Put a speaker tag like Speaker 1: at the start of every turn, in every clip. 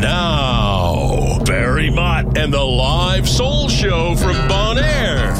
Speaker 1: Now, Barry Mott and the Live Soul Show from Bon Air.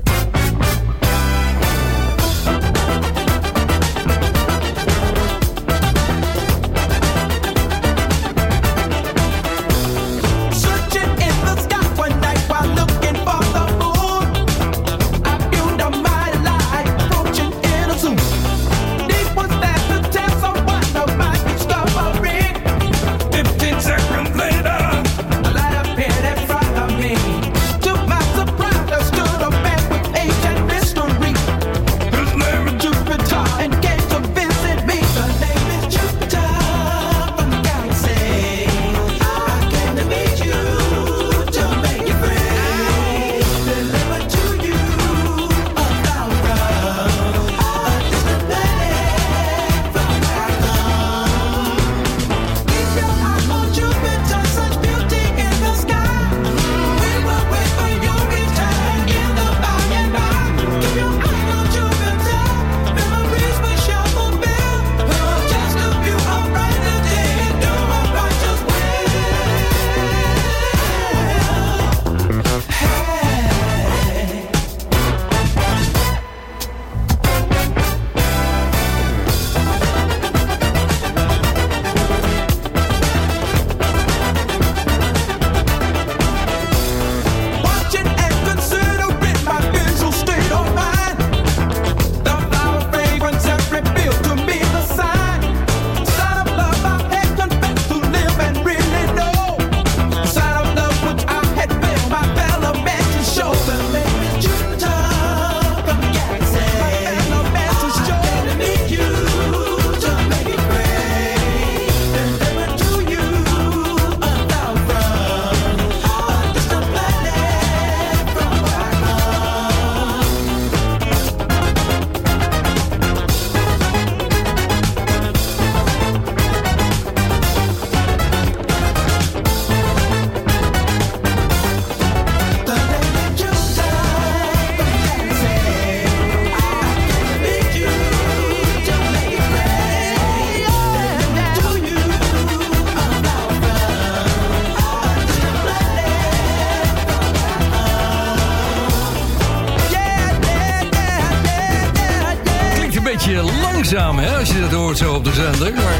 Speaker 2: Zo op de zender. Maar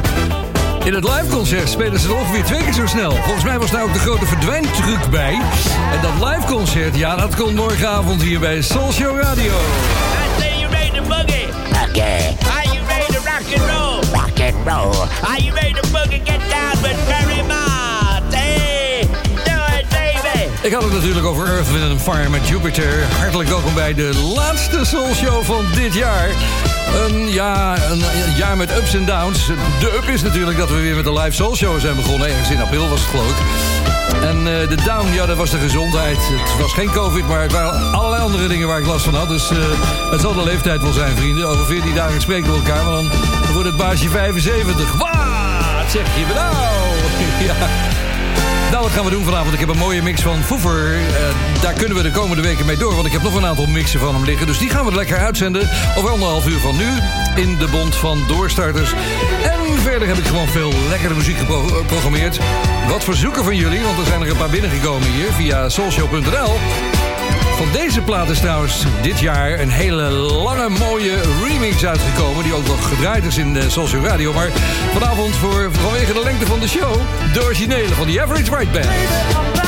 Speaker 2: in het liveconcert spelen ze er ongeveer twee keer zo snel. Volgens mij was daar ook de grote verdwijntruc bij. En dat liveconcert, ja, dat komt morgenavond hier bij Soul Show Radio.
Speaker 3: I say you ready to boogie.
Speaker 4: Okay,
Speaker 3: Are you ready to rock and roll?
Speaker 4: rock and roll.
Speaker 3: Are you ready to boogie? Get down with Barry Mott.
Speaker 2: Ik had het natuurlijk over Earth, Wind Fire met Jupiter. Hartelijk welkom bij de laatste Soul Show van dit jaar. Een, ja, een, jaar met ups en downs. De up is natuurlijk dat we weer met de live Soul Show zijn begonnen. Ergens in april was het geloof ik. En eh, de down, ja, dat was de gezondheid. Het was geen covid, maar het waren allerlei andere dingen waar ik last van had. Dus eh, het zal de leeftijd wel zijn, vrienden. Over 14 dagen spreken we elkaar, maar dan wordt het baasje 75. Wat zeg je me nou? ja. Nou, wat gaan we doen vanavond? Ik heb een mooie mix van Foever. Eh, daar kunnen we de komende weken mee door, want ik heb nog een aantal mixen van hem liggen. Dus die gaan we lekker uitzenden over anderhalf uur van nu in de Bond van Doorstarters. En verder heb ik gewoon veel lekkere muziek geprogrammeerd. Wat verzoeken van jullie, want er zijn er een paar binnengekomen hier via soulshow.nl. Van deze plaat is trouwens dit jaar een hele lange mooie remix uitgekomen... die ook nog gedraaid is in de Social Radio. Maar vanavond voor, vanwege de lengte van de show... de originele van The Average White Band.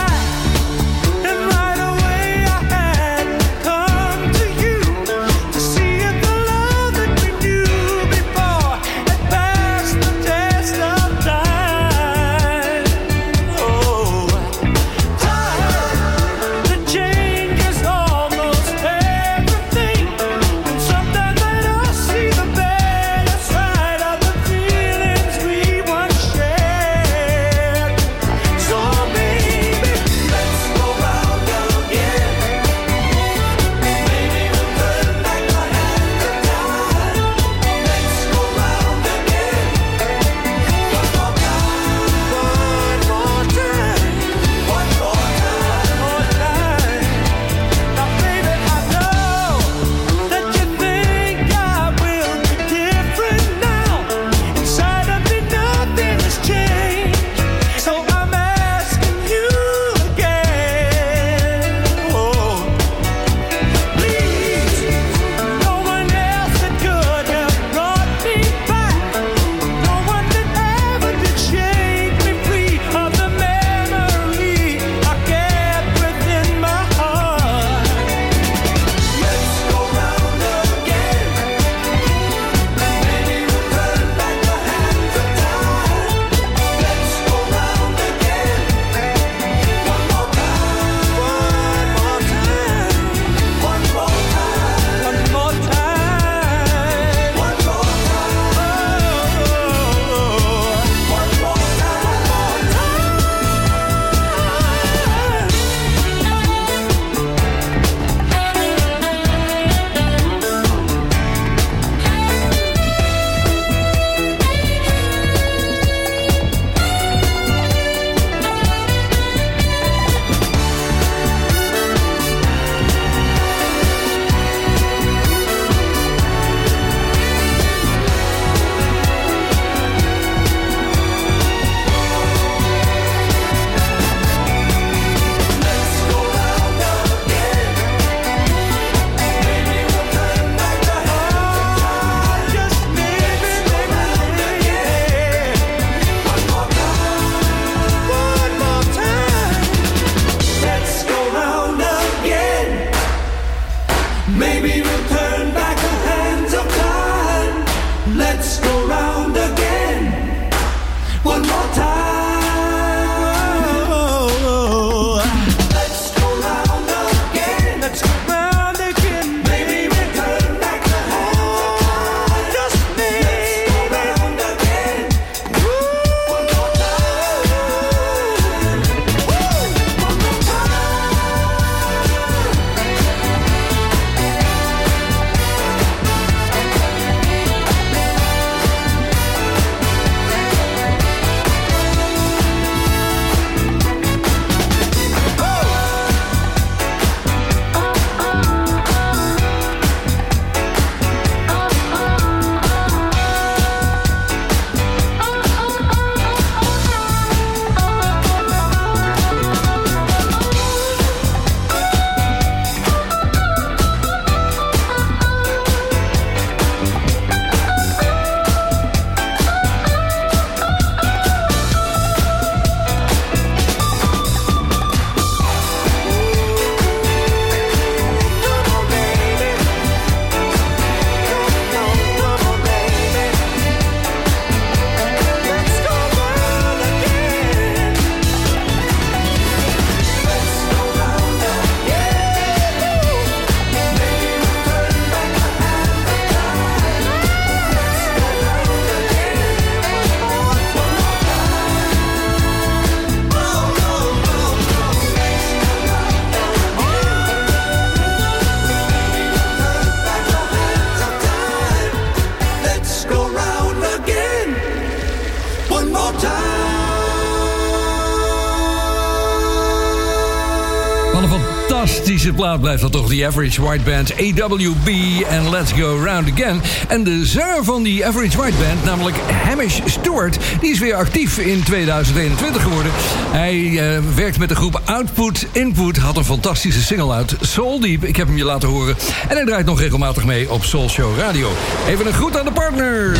Speaker 2: Fantastische plaat blijft dat toch. The Average White Band, AWB en Let's Go Round Again. En de zanger van die Average White Band, namelijk Hamish Stewart... die is weer actief in 2021 geworden. Hij uh, werkt met de groep Output Input. Had een fantastische single uit, Soul Deep. Ik heb hem je laten horen. En hij draait nog regelmatig mee op Soul Show Radio. Even een groet aan de partners.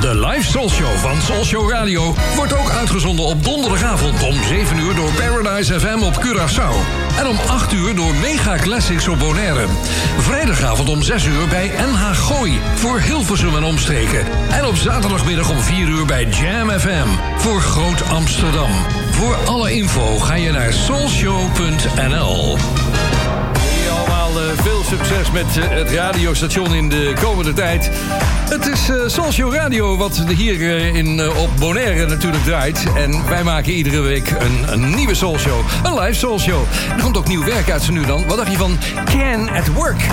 Speaker 2: De live Soul Show van Soul Show Radio... wordt ook uitgezonden op donderdagavond om 7 uur... door Paradise FM op Curaçao. En om 8 uur door Mega Classics op Bonaire. Vrijdagavond om 6 uur bij NH Gooi voor Hilversum en omstreken. En op zaterdagmiddag om 4 uur bij Jam FM voor Groot Amsterdam. Voor alle info ga je naar soulshow.nl. Uh, veel succes met uh, het radiostation in de komende tijd. Het is uh, Radio wat hier in, op Bonaire natuurlijk draait. En wij maken iedere week een, een nieuwe Soulshow. Een live Soulshow. Er komt ook nieuw werk uit ze nu dan. Wat dacht je van Can at Work?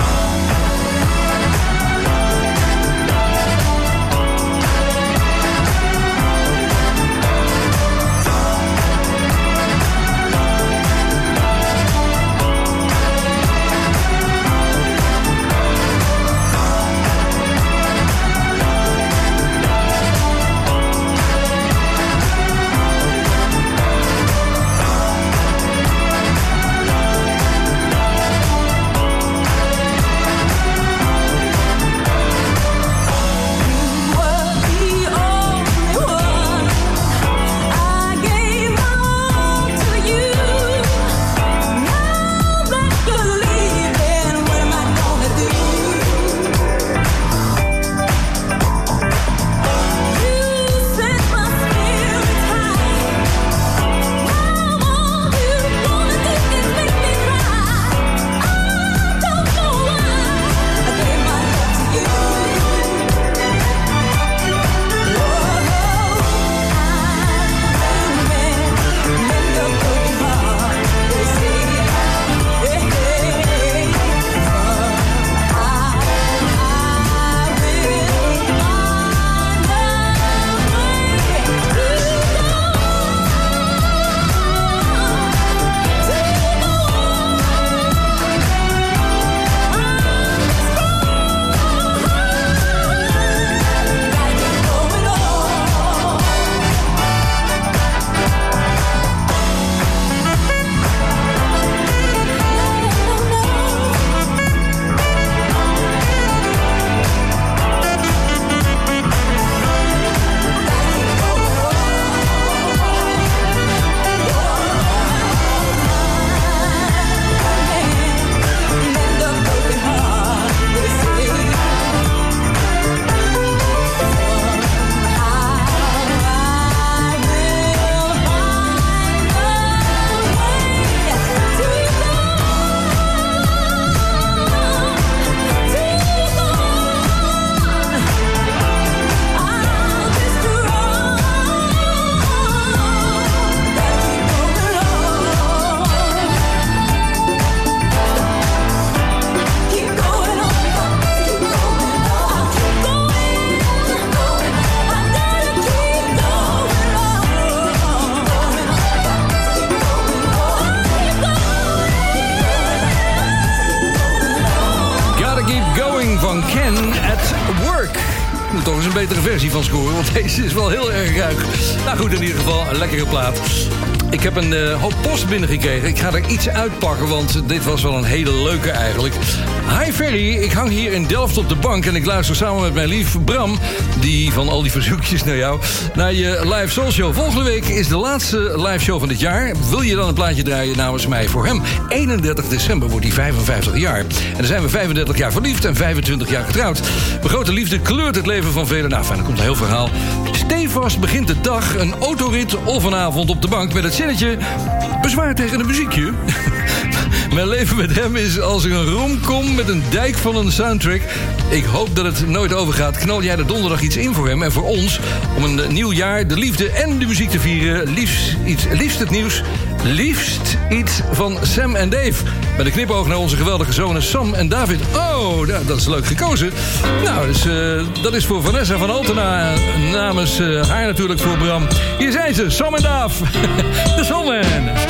Speaker 2: Is wel heel erg ruik. Nou goed, in ieder geval een lekkere plaat. Ik heb een uh, hoop binnengekregen. Ik ga er iets uitpakken, want dit was wel een hele leuke eigenlijk. Hi Ferry, ik hang hier in Delft op de bank... en ik luister samen met mijn lief Bram... die van al die verzoekjes naar jou... naar je live soul show. Volgende week is de laatste live show van dit jaar. Wil je dan een plaatje draaien namens mij voor hem? 31 december wordt hij 55 jaar. En dan zijn we 35 jaar verliefd en 25 jaar getrouwd. Mijn grote liefde kleurt het leven van velen. Nou, fijn, er komt een heel verhaal. Stevast begint de dag, een autorit of een avond op de bank... met het zinnetje... bezwaar tegen een muziekje... Mijn leven met hem is als een romcom met een dijk van een soundtrack. Ik hoop dat het nooit overgaat. Knal jij er donderdag iets in voor hem en voor ons... om een nieuw jaar de liefde en de muziek te vieren. Liefst, iets, liefst het nieuws. Liefst iets van Sam en Dave. Met een knipoog naar onze geweldige zonen Sam en David. Oh, dat is leuk gekozen. Nou, dus, uh, dat is voor Vanessa van Altena. Namens uh, haar natuurlijk voor Bram. Hier zijn ze, Sam en Daaf. de Soulman.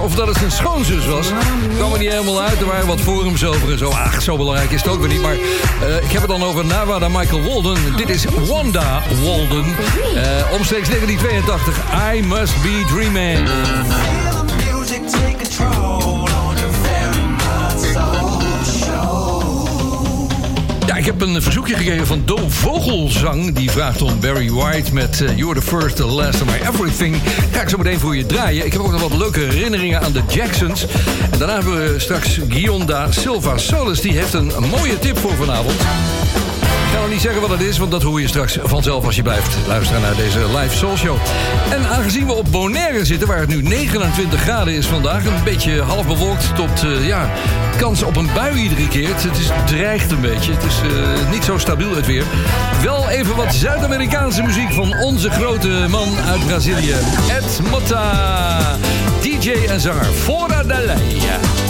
Speaker 2: Of dat het zijn schoonzus was. kwam er niet helemaal uit. Er waren wat forums over en zo. Ach, zo belangrijk is het ook weer niet. Maar eh, ik heb het dan over Nawada Michael Walden. Dit is Wanda Walden. Uh, omstreeks 1982. I Must Be Dreaming. Ik heb een verzoekje gekregen van Do Vogelzang. Die vraagt om Barry White met uh, You're the First, the Last of My Everything. Ga ik zo meteen voor je draaien. Ik heb ook nog wat leuke herinneringen aan de Jacksons. En daarna hebben we straks Gionda Silva Solis. Die heeft een mooie tip voor vanavond. Ik ga nog niet zeggen wat het is, want dat hoor je straks vanzelf als je blijft luisteren naar deze live soul show. En aangezien we op Bonaire zitten, waar het nu 29 graden is vandaag, een beetje half bewolkt tot uh, ja, kans op een bui iedere keer. Het, is, dreigt een beetje, het is uh, niet zo stabiel het weer. Wel even wat Zuid-Amerikaanse muziek van onze grote man uit Brazilië, Ed Motta, DJ en zanger Fora da Lei.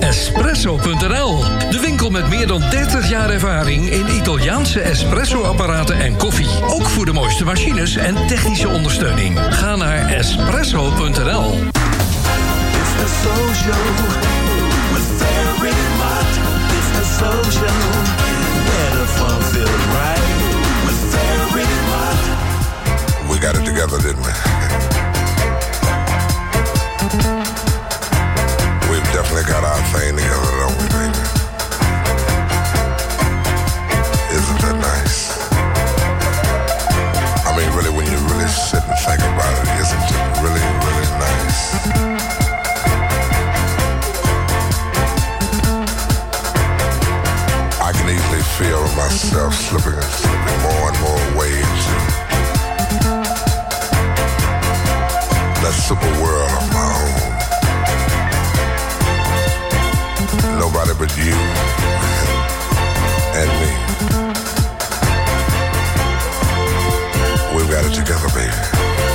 Speaker 2: Espresso.nl, de winkel met meer dan 30 jaar ervaring in Italiaanse espresso-apparaten en koffie. Ook voor de mooiste machines en technische ondersteuning. Ga naar espresso.nl.
Speaker 5: We got it together, didn't we? We've got our thing together, don't we, baby? Isn't that nice? I mean, really, when you really sit and think about it, isn't it really, really nice? I can easily feel myself slipping and slipping more and more into that super world but you and me. We've got it together, baby.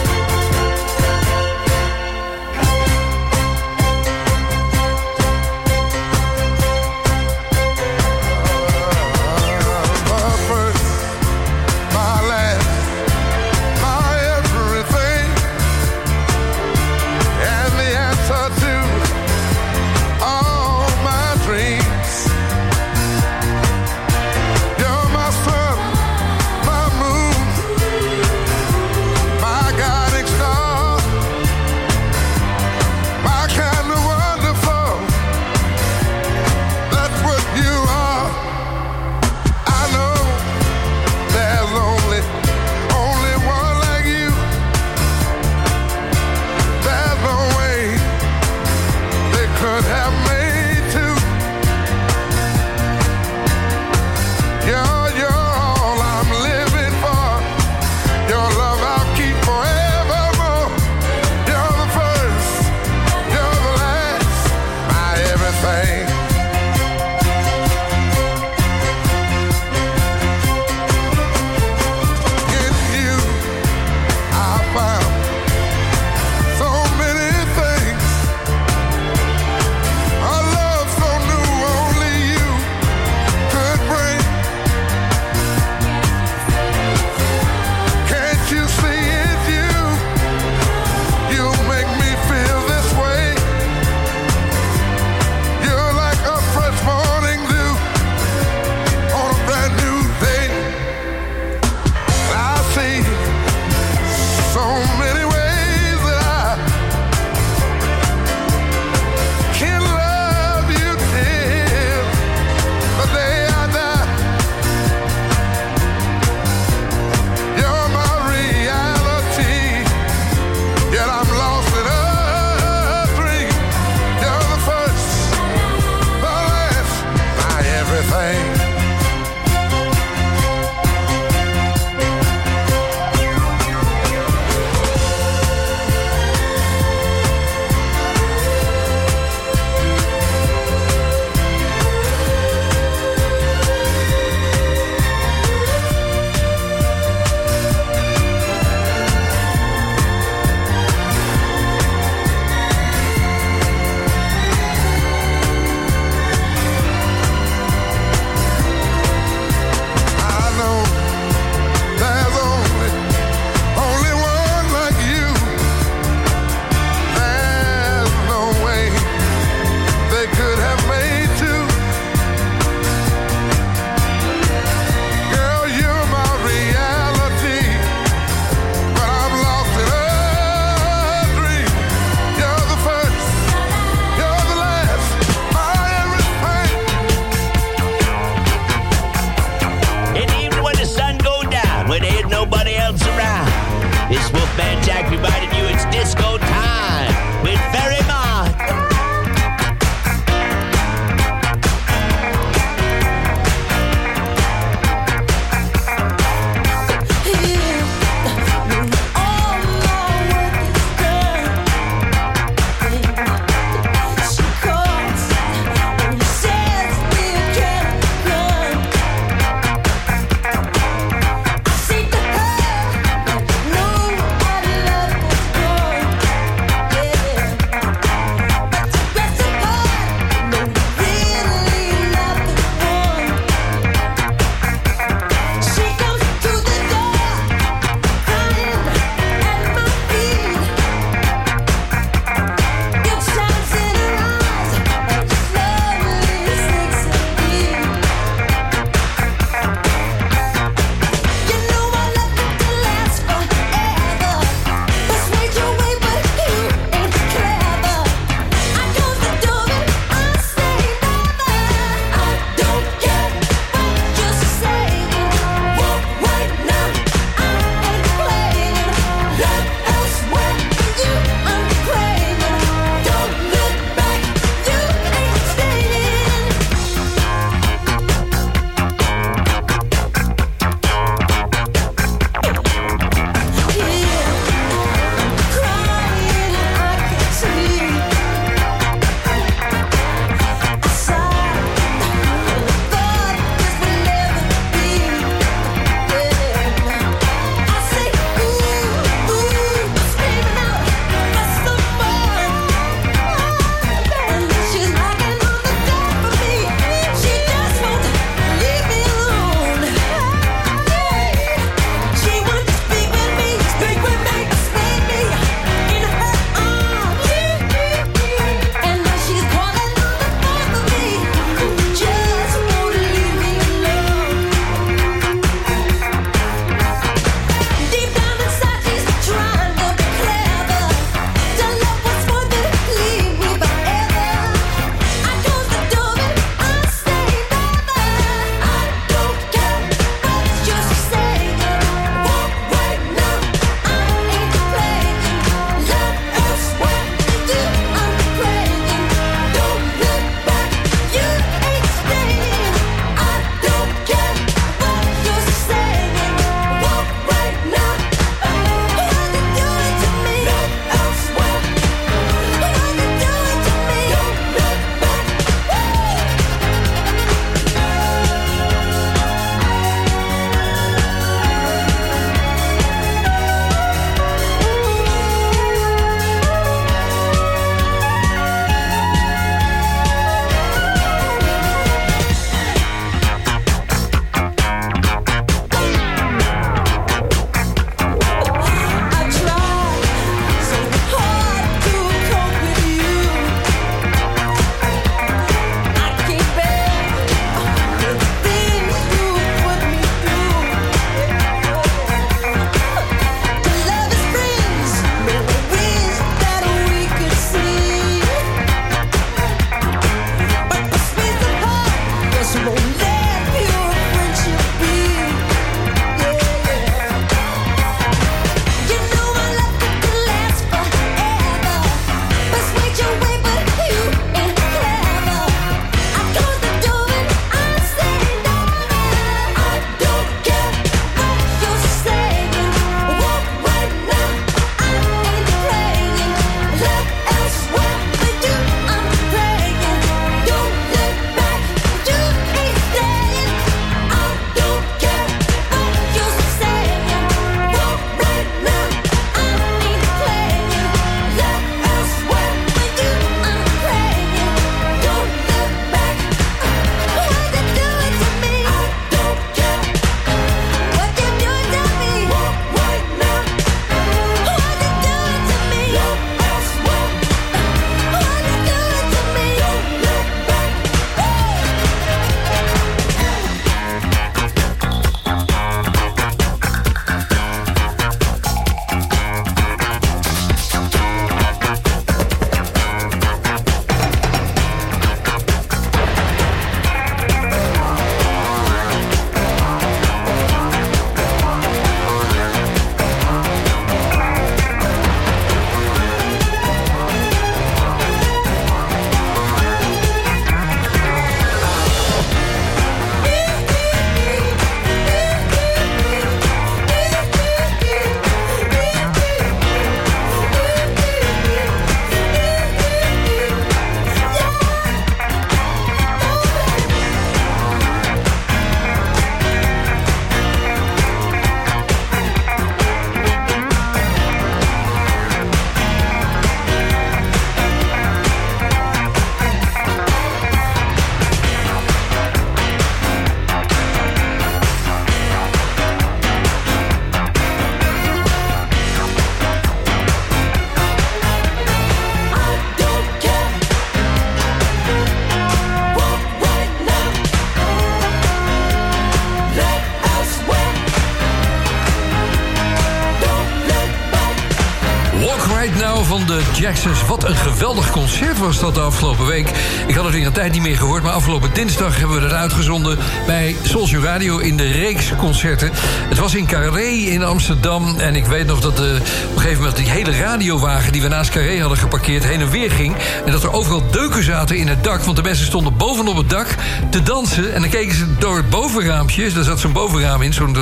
Speaker 2: Jacksons. Een geweldig concert was dat de afgelopen week. Ik had het in een tijd niet meer gehoord, maar afgelopen dinsdag hebben we het uitgezonden bij Soulshow Radio in de reeks concerten. Het was in Carré in Amsterdam. En ik weet nog dat de, op een gegeven moment die hele radiowagen die we naast Carré hadden geparkeerd heen en weer ging. En dat er overal deuken zaten in het dak. Want de mensen stonden bovenop het dak te dansen. En dan keken ze door het bovenraampje. Daar zat zo'n bovenraam in, zo'n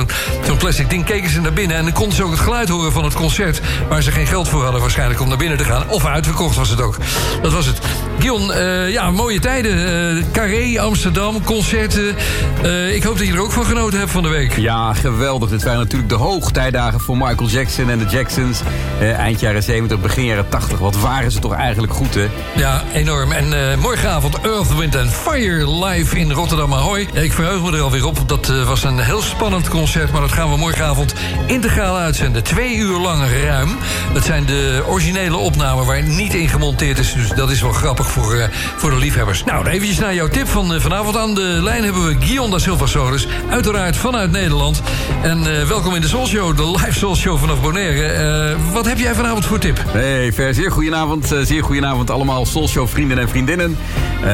Speaker 2: zo'n plastic ding. Keken ze naar binnen en dan konden ze ook het geluid horen van het concert. Waar ze geen geld voor hadden waarschijnlijk om naar binnen te gaan. Of uitverkocht was het ook. Dat was het. Gion, eh, ja, mooie tijden. Eh Carré, Amsterdam, concerten. Eh, ik hoop dat je er ook van genoten hebt van de week.
Speaker 6: Ja, geweldig. Dit waren natuurlijk de hoogtijdagen voor Michael Jackson en de Jacksons. Eind jaren 70, begin jaren 80. Wat waren ze toch eigenlijk goed, hè?
Speaker 2: Ja, enorm. En morgenavond Earth, Wind and Fire live in Rotterdam Ahoy. Ik verheug me er alweer op. Dat was een heel spannend concert, maar dat gaan we morgenavond integraal uitzenden. Twee uur lang ruim. Dat zijn de originele opnamen waar niet in gemonteerd is. Dus dat is wel grappig voor, eh, voor de liefhebbers. Nou, eventjes naar jouw tip van eh, vanavond. Aan de lijn hebben we Guion da Silva Solis. Uiteraard vanuit Nederland. En eh, welkom in de Soul Show, de live Soul Show vanaf Bonaire. Wat heb jij vanavond voor tip?
Speaker 6: Hey, Ver, zeer goedenavond. zeer goedenavond allemaal Soulshow vrienden en vriendinnen.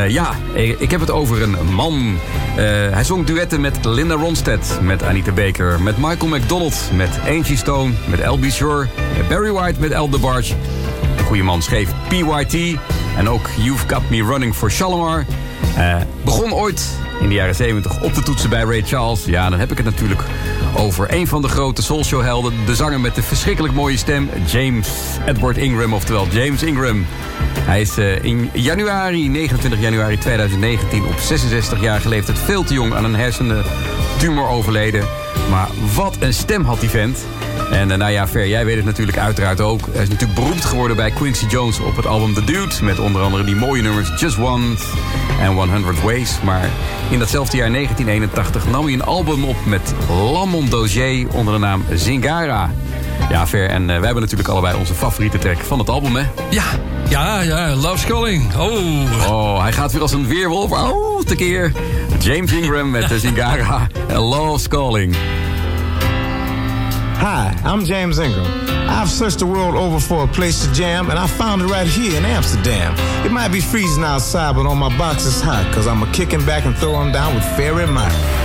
Speaker 6: Ja, ik heb het over een man. Hij zong duetten met Linda Ronstadt, met Anita Baker... met Michael McDonald, met Angie Stone, met L.B. Shore... met Barry White, met El DeBarge. De goede man schreef PYT en ook You've Got Me Running for Shalimar. Eh, begon ooit in de jaren 70 op te toetsen bij Ray Charles. Ja, dan heb ik het natuurlijk over een van de grote soulshowhelden. De zanger met de verschrikkelijk mooie stem, James Edward Ingram, oftewel James Ingram. Hij is eh, in januari, 29 januari 2019, op 66-jarige leeftijd veel te jong aan een hersentumor overleden. Maar wat een stem had die vent. En eh, nou ja, Ver, jij weet het natuurlijk uiteraard ook. Hij is natuurlijk beroemd geworden bij Quincy Jones op het album The Dude. Met onder andere die mooie nummers Just One en 100 Ways. Maar in datzelfde jaar 1981 nam hij een album op met Lamont Dozier onder de naam Zingara. Ja, Ver, en eh, wij hebben natuurlijk allebei onze favoriete track van het album, hè?
Speaker 2: Ja, ja, ja, Love's Calling. Oh,
Speaker 6: Oh, hij gaat weer als een weerwolf. Oh, tekeer. James Ingram met de Zingara en Love's Calling.
Speaker 7: Hi, I'm James Ingram. I've searched the world over for a place to jam, and I found it right here in Amsterdam. It might be freezing outside, but on my box it's hot, cause I'm a kicking back and throwing down with Fairy Mike.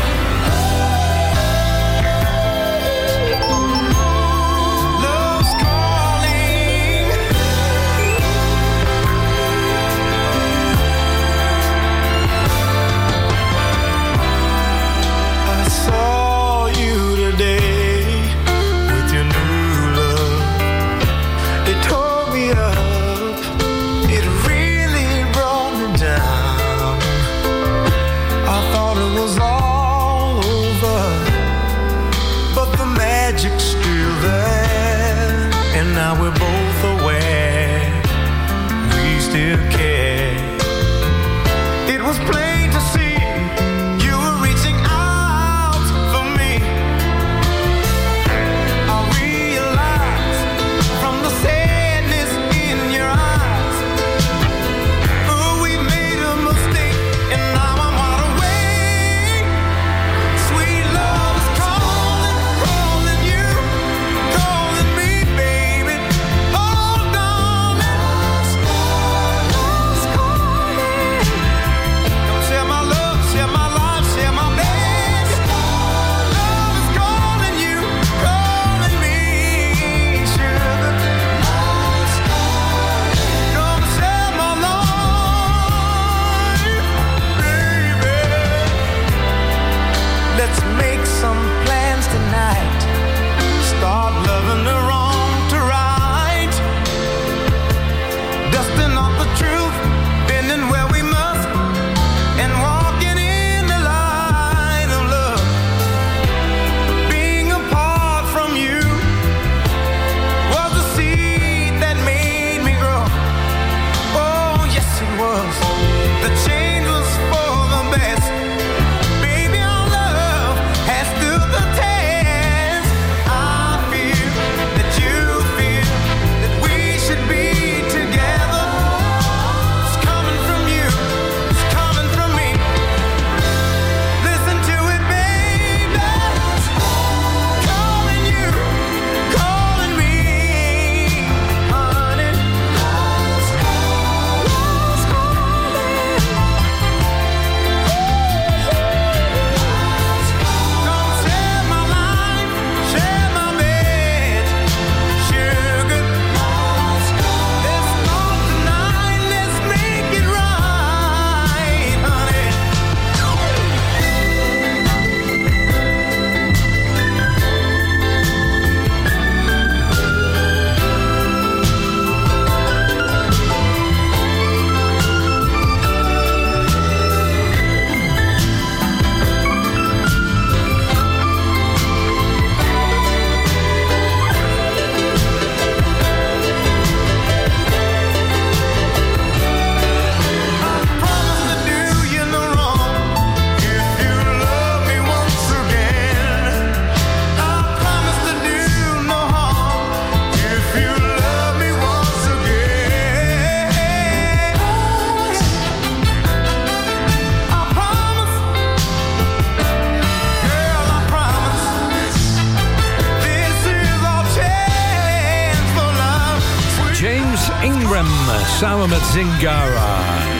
Speaker 2: Zingara.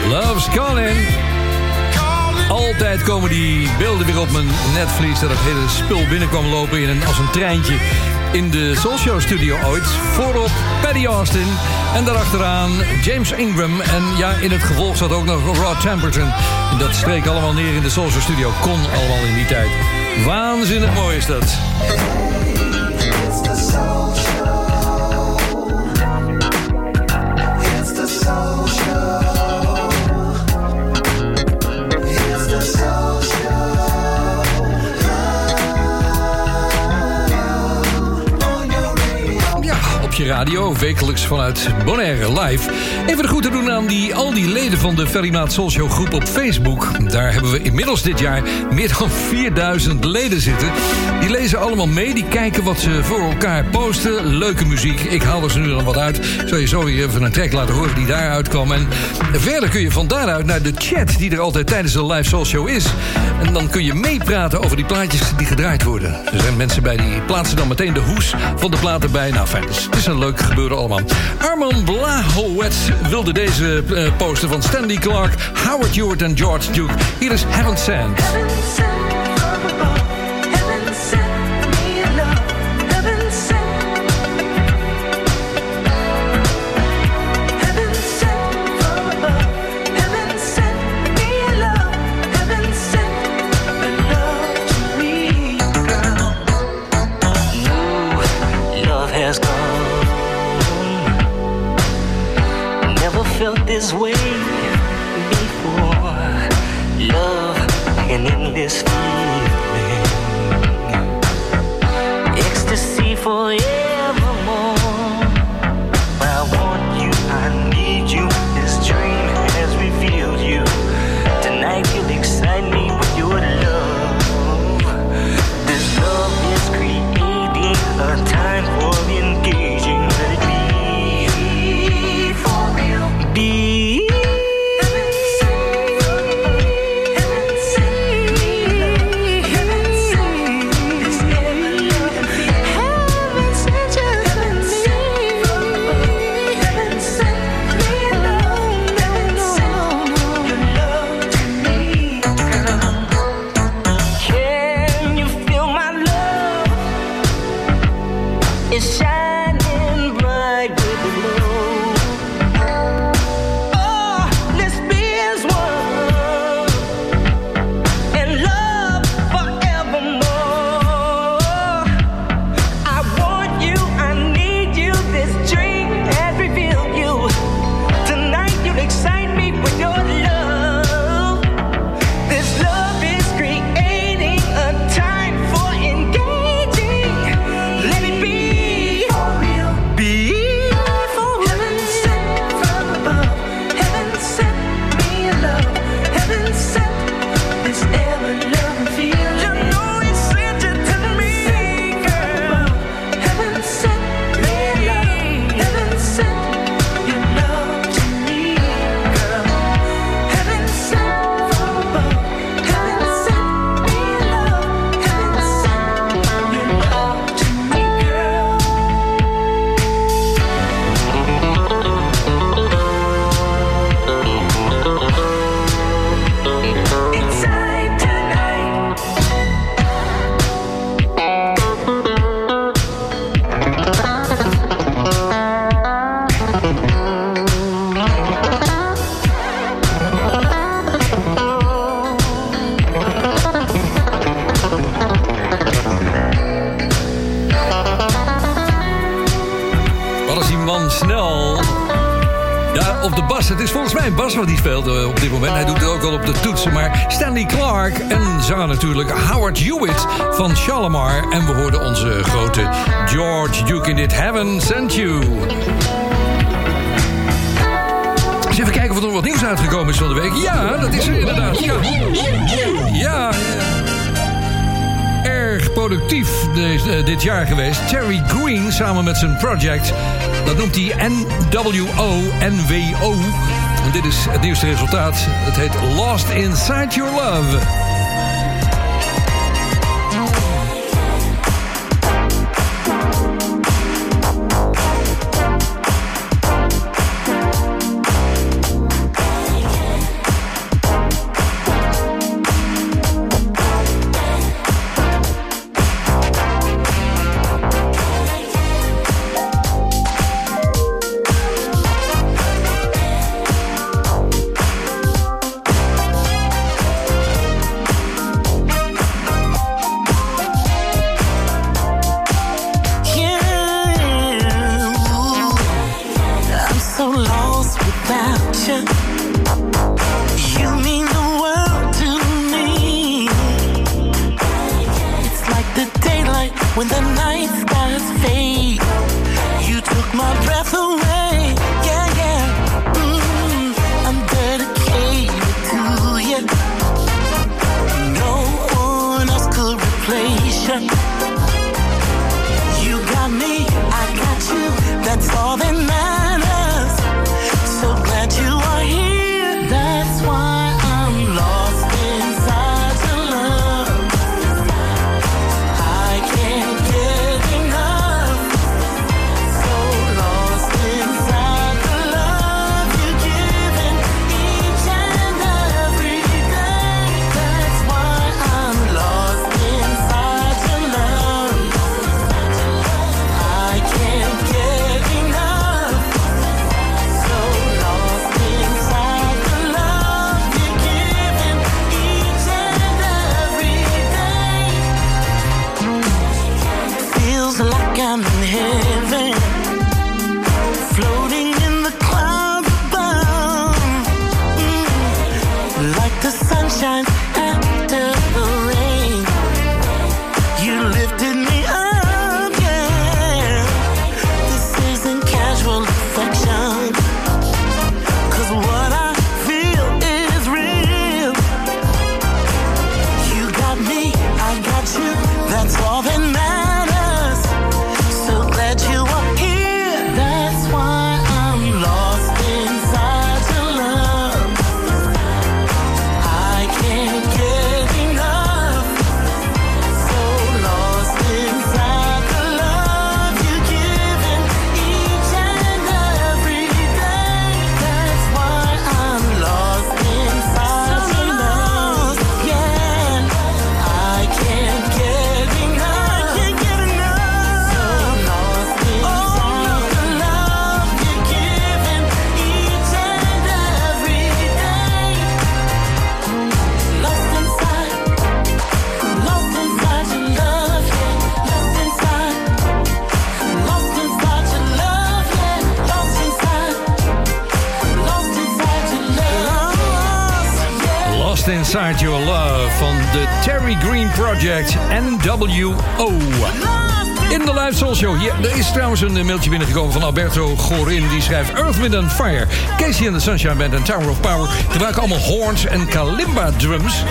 Speaker 2: Love's Calling. Altijd komen die beelden weer op mijn netvlies... dat het hele spul binnenkwam lopen in een, als een treintje... in de Soul Show studio ooit. Voorop Paddy Austin. En daarachteraan James Ingram. En ja, in het gevolg zat ook nog Rod Temperton. En dat streek allemaal neer in de Soul Show studio. Kon allemaal in die tijd. Waanzinnig mooi is dat. Radio, wekelijks vanuit Bonaire live. Even de groeten doen aan die, al die leden van de Ferrymaat Show groep op Facebook. Daar hebben we inmiddels dit jaar meer dan 4000 leden zitten. Die lezen allemaal mee, die kijken wat ze voor elkaar posten. Leuke muziek, ik haal er ze nu dan wat uit. Zal je zo weer even een track laten horen die daaruit kwam. En verder kun je van daaruit naar de chat die er altijd tijdens de live Show is. En dan kun je meepraten over die plaatjes die gedraaid worden. Er zijn mensen bij die plaatsen dan meteen de hoes van de plaat erbij. Nou fijn, het is een leuk gebeuren allemaal. Arman Blahowet wilde deze eh, poster van Stanley Clark, Howard Hewitt en George Duke. Hier is Heaven Sent.
Speaker 8: This way before. Love, an endless feeling. Ecstasy forevermore.
Speaker 2: Op dit moment. Hij doet het ook wel op de toetsen. Maar Stanley Clark en zanger natuurlijk Howard Hewitt van Shalimar. En we hoorden onze grote George Duke in dit Heaven Sent You. Even kijken of er nog wat nieuws uitgekomen is van de week. Ja, dat is er inderdaad. Ja, ja. Erg productief eh, dit jaar geweest. Terry Green samen met zijn project. Dat noemt hij NWO-NWO. En dit is het nieuwste resultaat. Het heet Lost Inside Your Love. mailtje binnengekomen van Alberto Gorin. Die schrijft Earthwind and Fire. Casey and the Sunshine Band en Tower of Power gebruiken allemaal horns en kalimba drums.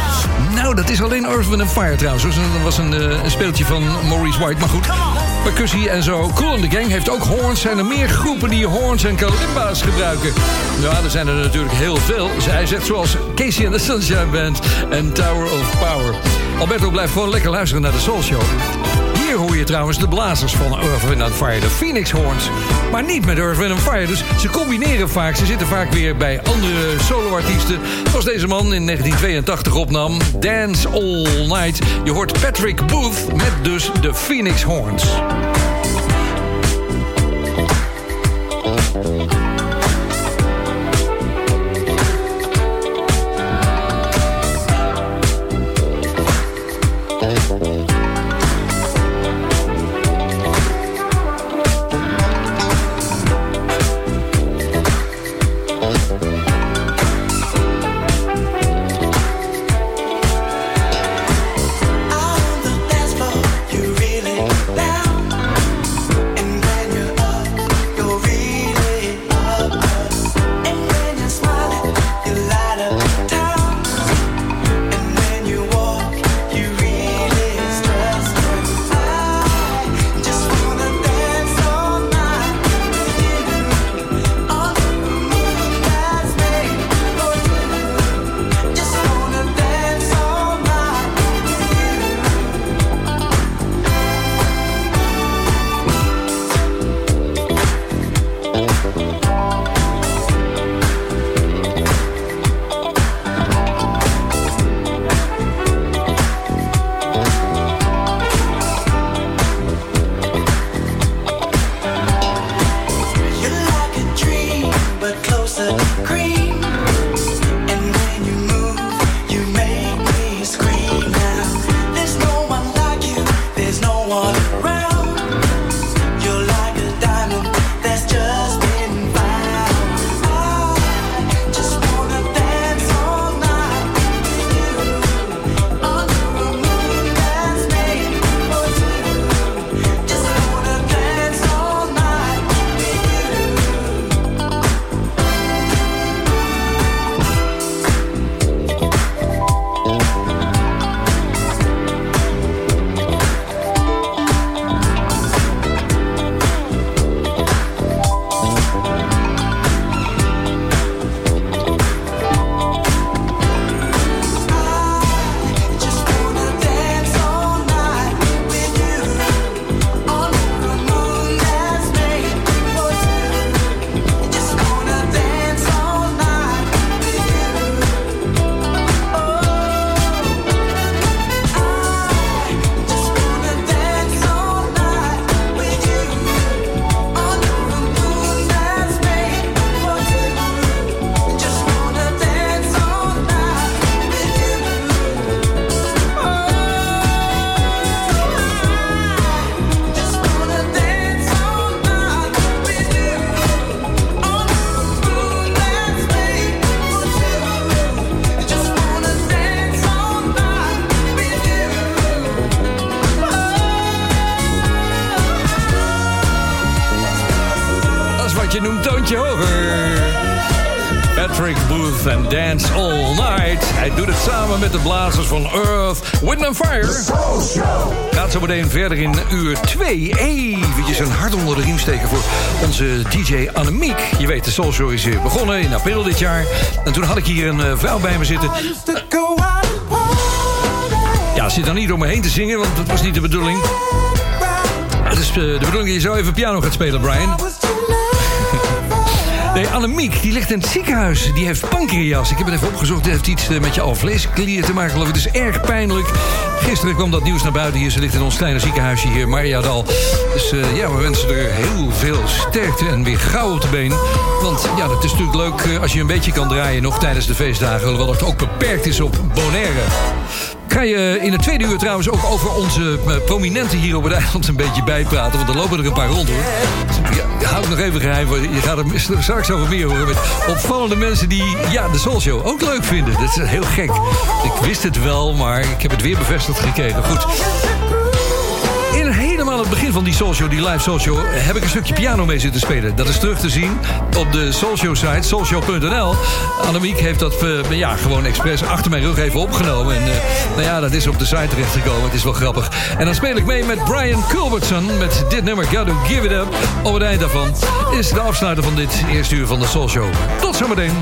Speaker 2: Nou, dat is alleen Earthwind and Fire trouwens. Dat was een, eh, een speeltje van Maurice White, maar goed. Percussie en zo. Cool in the Gang heeft ook horns. Zijn er meer groepen die horns en kalimba's gebruiken? Nou, er zijn er natuurlijk heel veel. Zij zegt zoals Casey and the Sunshine Band en Tower of Power. Alberto blijft gewoon lekker luisteren naar de Soul Show. Hier hoor je trouwens de blazers van Earth, and Fire, de Phoenix Horns. Maar niet met Earth, and Fire. Dus ze combineren vaak. Ze zitten vaak weer bij andere soloartiesten. Zoals deze man in 1982 opnam. Dance All Night. Je hoort Patrick Booth met dus de Phoenix Horns. Gaat zo meteen verder in uur 2. Eventjes een hart onder de riem steken voor onze DJ Annemiek. Je weet, de Soul Show is begonnen in april dit jaar. En toen had ik hier een eh, vrouw bij me zitten. Ja, zit dan niet om me heen te zingen, want dat was niet de bedoeling. Het is eh, de bedoeling dat je zo even piano gaat spelen, Brian. Nee, Annemiek, die ligt in het ziekenhuis. Die heeft pancreas. Ik heb het even opgezocht. Die heeft iets eh, met je alvleesklier te maken, geloof ik. Het is erg pijnlijk. Gisteren kwam dat nieuws naar buiten hier. Ze ligt in ons kleine ziekenhuisje hier, Mariadal. Dus eh, ja, we wensen er heel veel sterkte en weer gauw op de been. Want ja, het is natuurlijk leuk eh, als je een beetje kan draaien... nog tijdens de feestdagen, hoewel het ook beperkt is op Bonaire. Ga je in het tweede uur trouwens ook over onze eh, prominenten hier op het eiland een beetje bijpraten. Want er lopen er een paar rond hoor. Ja, hou ik nog even geheim. Je gaat er straks over meer horen. Met opvallende mensen die ja, de Soul Show ook leuk vinden. Dat is heel gek. Ik wist het wel, maar ik heb het weer bevestigd gekregen. Goed. Helemaal het begin van die Soul Show, die live Show... heb ik een stukje piano mee zitten spelen. Dat is terug te zien op de Show site, soulshow.nl. Annemiek heeft dat eh, ja, gewoon expres achter mijn rug even opgenomen. En eh, nou ja, dat is op de site terechtgekomen. Het is wel grappig. En dan speel ik mee met Brian Culbertson... met dit nummer, Gotta Give It Up. Op het eind daarvan is de afsluiter van dit eerste uur van de Show. Tot zometeen.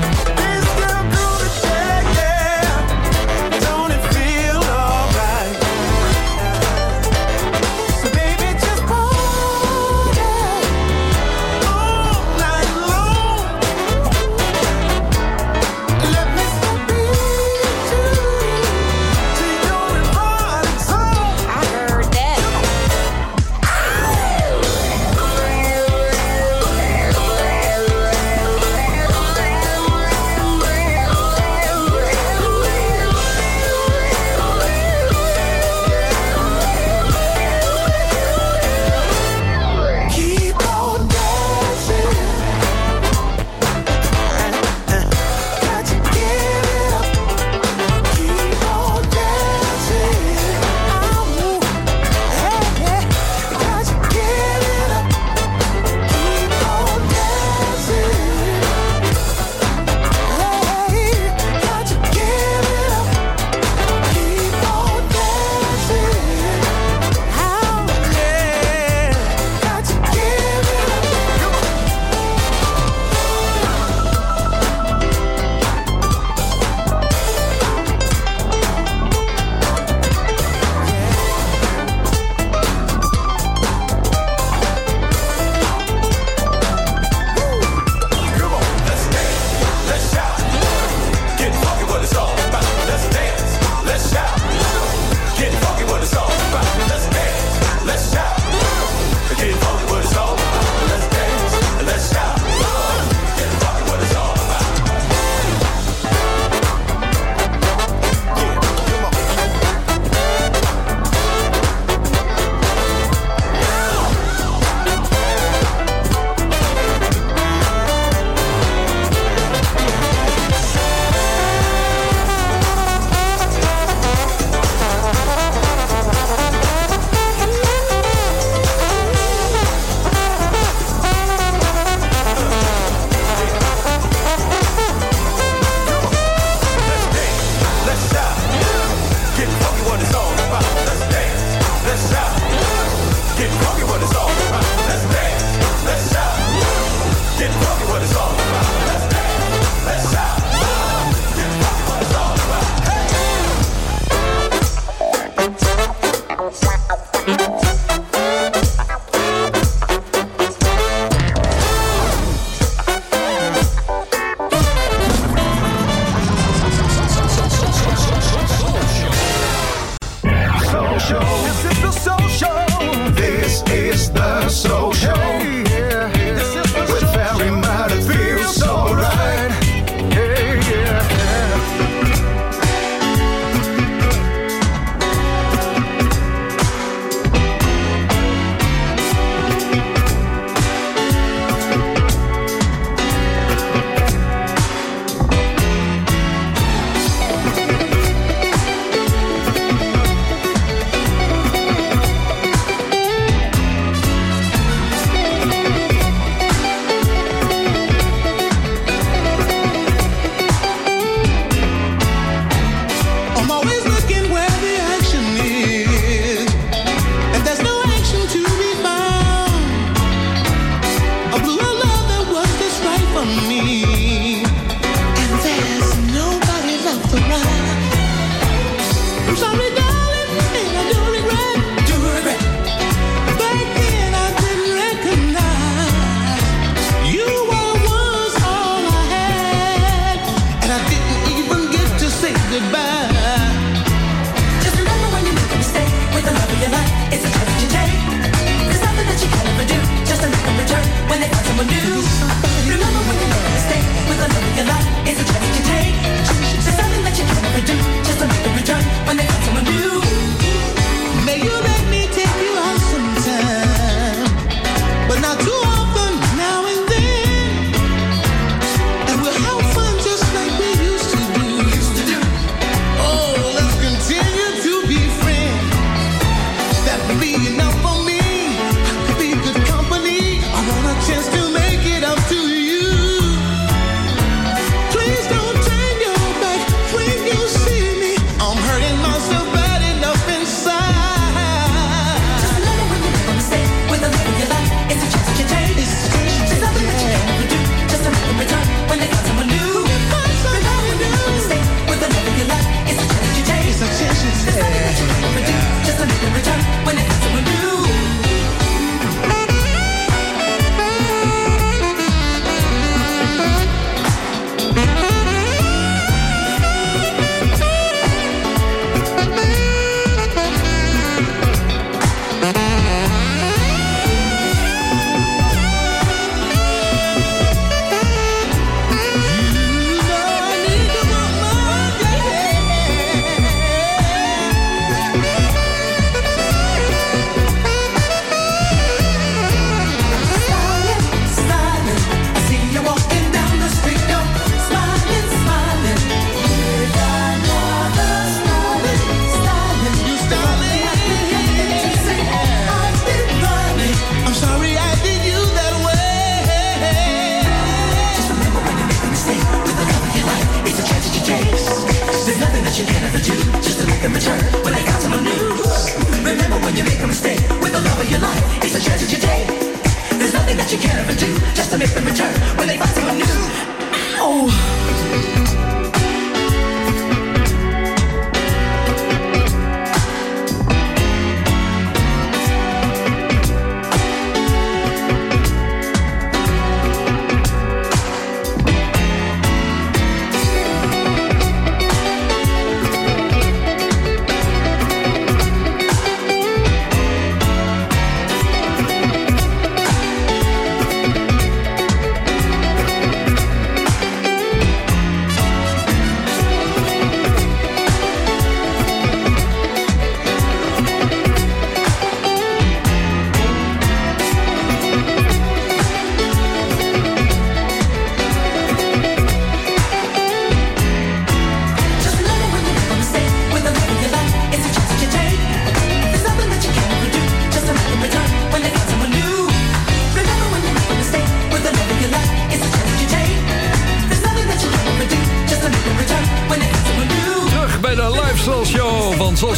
Speaker 9: to make the return. When they
Speaker 2: fight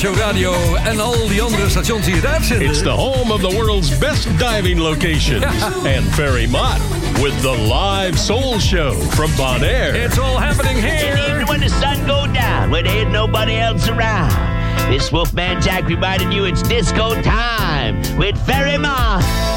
Speaker 2: Show Radio en al die andere stations die.
Speaker 10: It's the home of the world's best diving locations. And Ferry Mott with the live soul show from Bonaire.
Speaker 2: It's all happening here.
Speaker 8: And even when the sun go down, when there ain't nobody else around. This Wolfman Jack reminded you it's disco time with Ferry Mott.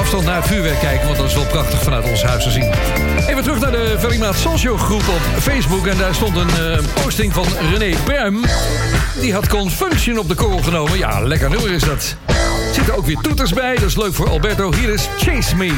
Speaker 2: Afstand naar het vuurwerk kijken. Want dat is wel prachtig vanuit ons huis te zien. Even terug naar de Verlimaat Social groep op Facebook. En daar stond een eh, posting van René Berm. Die had Confunction op de korrel genomen. Ja, lekker nummer is dat. Zitten ook weer toeters bij. Dat is leuk voor Alberto. Hier is Chase Me.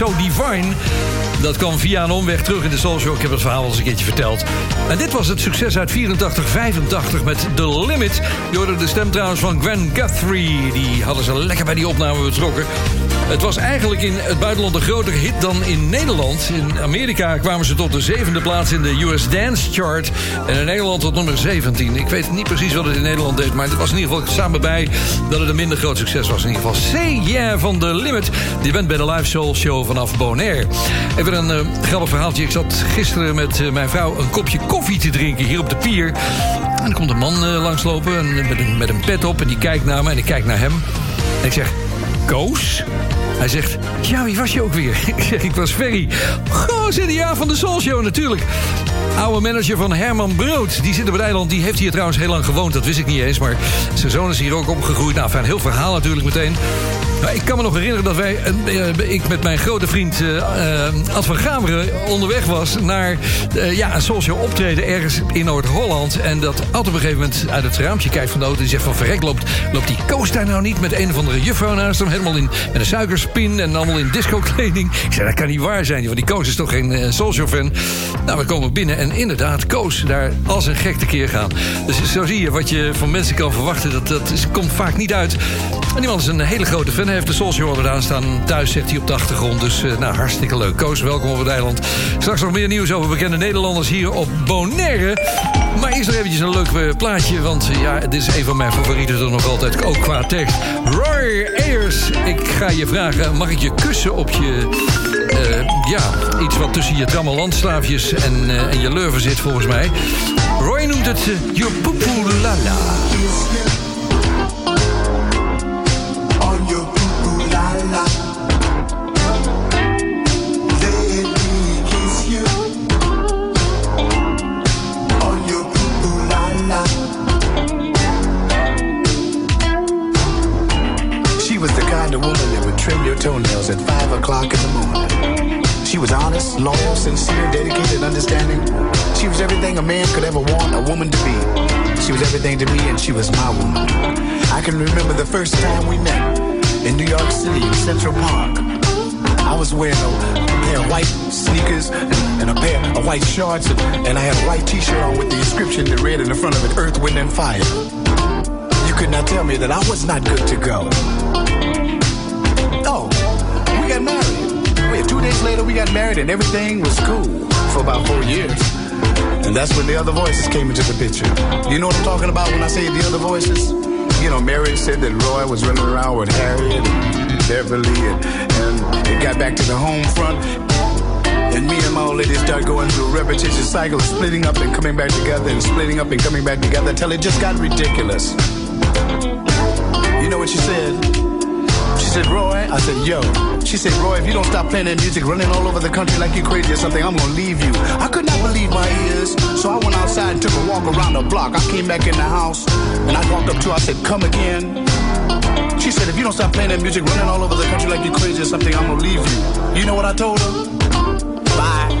Speaker 2: So Divine. Dat kwam via een omweg terug in de Show. Ik heb het verhaal al eens een keertje verteld. En dit was het succes uit 84, 85 met The Limit. Hoorde de stem trouwens van Gwen Guthrie. Die hadden ze lekker bij die opname betrokken. Het was eigenlijk in het buitenland een grotere hit dan in Nederland. In Amerika kwamen ze tot de zevende plaats in de US Dance Chart. En in Nederland tot nummer 17. Ik weet niet precies wat het in Nederland deed... maar het was in ieder geval samen bij dat het een minder groot succes was. In ieder geval Say Yeah van The Limit. Die bent bij de Live Soul Show vanaf Bonaire. Even een eh, grappig verhaaltje. Ik zat gisteren met eh, mijn vrouw een kopje koffie te drinken hier op de pier. En er komt een man eh, langslopen en, met, een, met een pet op. En die kijkt naar me en ik kijk naar hem. En ik zeg, Koos? Hij zegt, ja, wie was je ook weer? Ik zeg, ik was Ferry. Goh, zit ja van de Soul Show natuurlijk. Oude manager van Herman Brood. Die zit op het eiland. Die heeft hier trouwens heel lang gewoond. Dat wist ik niet eens. Maar zijn zoon is hier ook opgegroeid. Nou, fijn, heel verhaal natuurlijk meteen. Maar ik kan me nog herinneren dat wij, eh, ik met mijn grote vriend eh, eh, Ad van Gameren onderweg was naar ja, een social optreden ergens in Noord-Holland. En dat Op een gegeven moment uit het raampje kijkt van de auto en zegt van verrek, loopt, loopt die Koos daar nou niet met een of andere juffrouw naast hem, helemaal in, met een suikerspin en allemaal in disco-kleding. Ik zei, dat kan niet waar zijn, want die Koos is toch geen eh, social fan. Nou, we komen binnen en inderdaad, Koos daar als een gek tekeer gaan. Dus zo zie je wat je van mensen kan verwachten, dat, dat komt vaak niet uit. En die man is een hele grote fan. Hij heeft de Soul Show gedaan staan. Thuis zegt hij op de achtergrond. Dus eh, nou, hartstikke leuk. Koos, welkom op het eiland. Straks nog meer nieuws over bekende Nederlanders hier op Bonaire. Maar eerst nog eventjes een leuk eh, plaatje. Want eh, ja, dit is een van mijn favorieten er nog altijd. Ook qua tekst. Roy Ayers, ik ga je vragen... mag ik je kussen op je... eh, ja, iets wat tussen je trammelandslaafjes en, eh, en je lurven zit volgens mij. Roy noemt het uh, Your
Speaker 11: o'clock in the morning. She was honest, loyal, sincere, dedicated, understanding. She was everything a man could ever want a woman to be. She was everything to me, and she was my woman. I can remember the first time we met in New York City, Central Park. I was wearing a pair of white sneakers and, a pair of white shorts, and I had a white T-shirt on with the inscription that read in the front of it, "Earth, Wind, and Fire." You could not tell me that I was not good to go. Got married. Two days later we got married, and everything was cool for about four years. And that's when the other voices came into the picture. You know what I'm talking about when I say the other voices? You know, Mary said that Roy was running around with Harriet and Beverly, and, and it got back to the home front. And me and my old lady started going through a repetitious cycle of splitting up and coming back together and splitting up and coming back together until it just got ridiculous. You know what she said? Said, Roy, I said, yo. She said, Roy, if you don't stop playing that music, running all over the country like you crazy or something, I'm gonna leave you. I could not believe my ears, so I went outside and took a walk around the block. I came back in the house, and I walked up to her, I said, come again. She said, if you don't stop playing that music, running all over the country like you crazy or something, I'm gonna leave you. You know what I told her? Bye.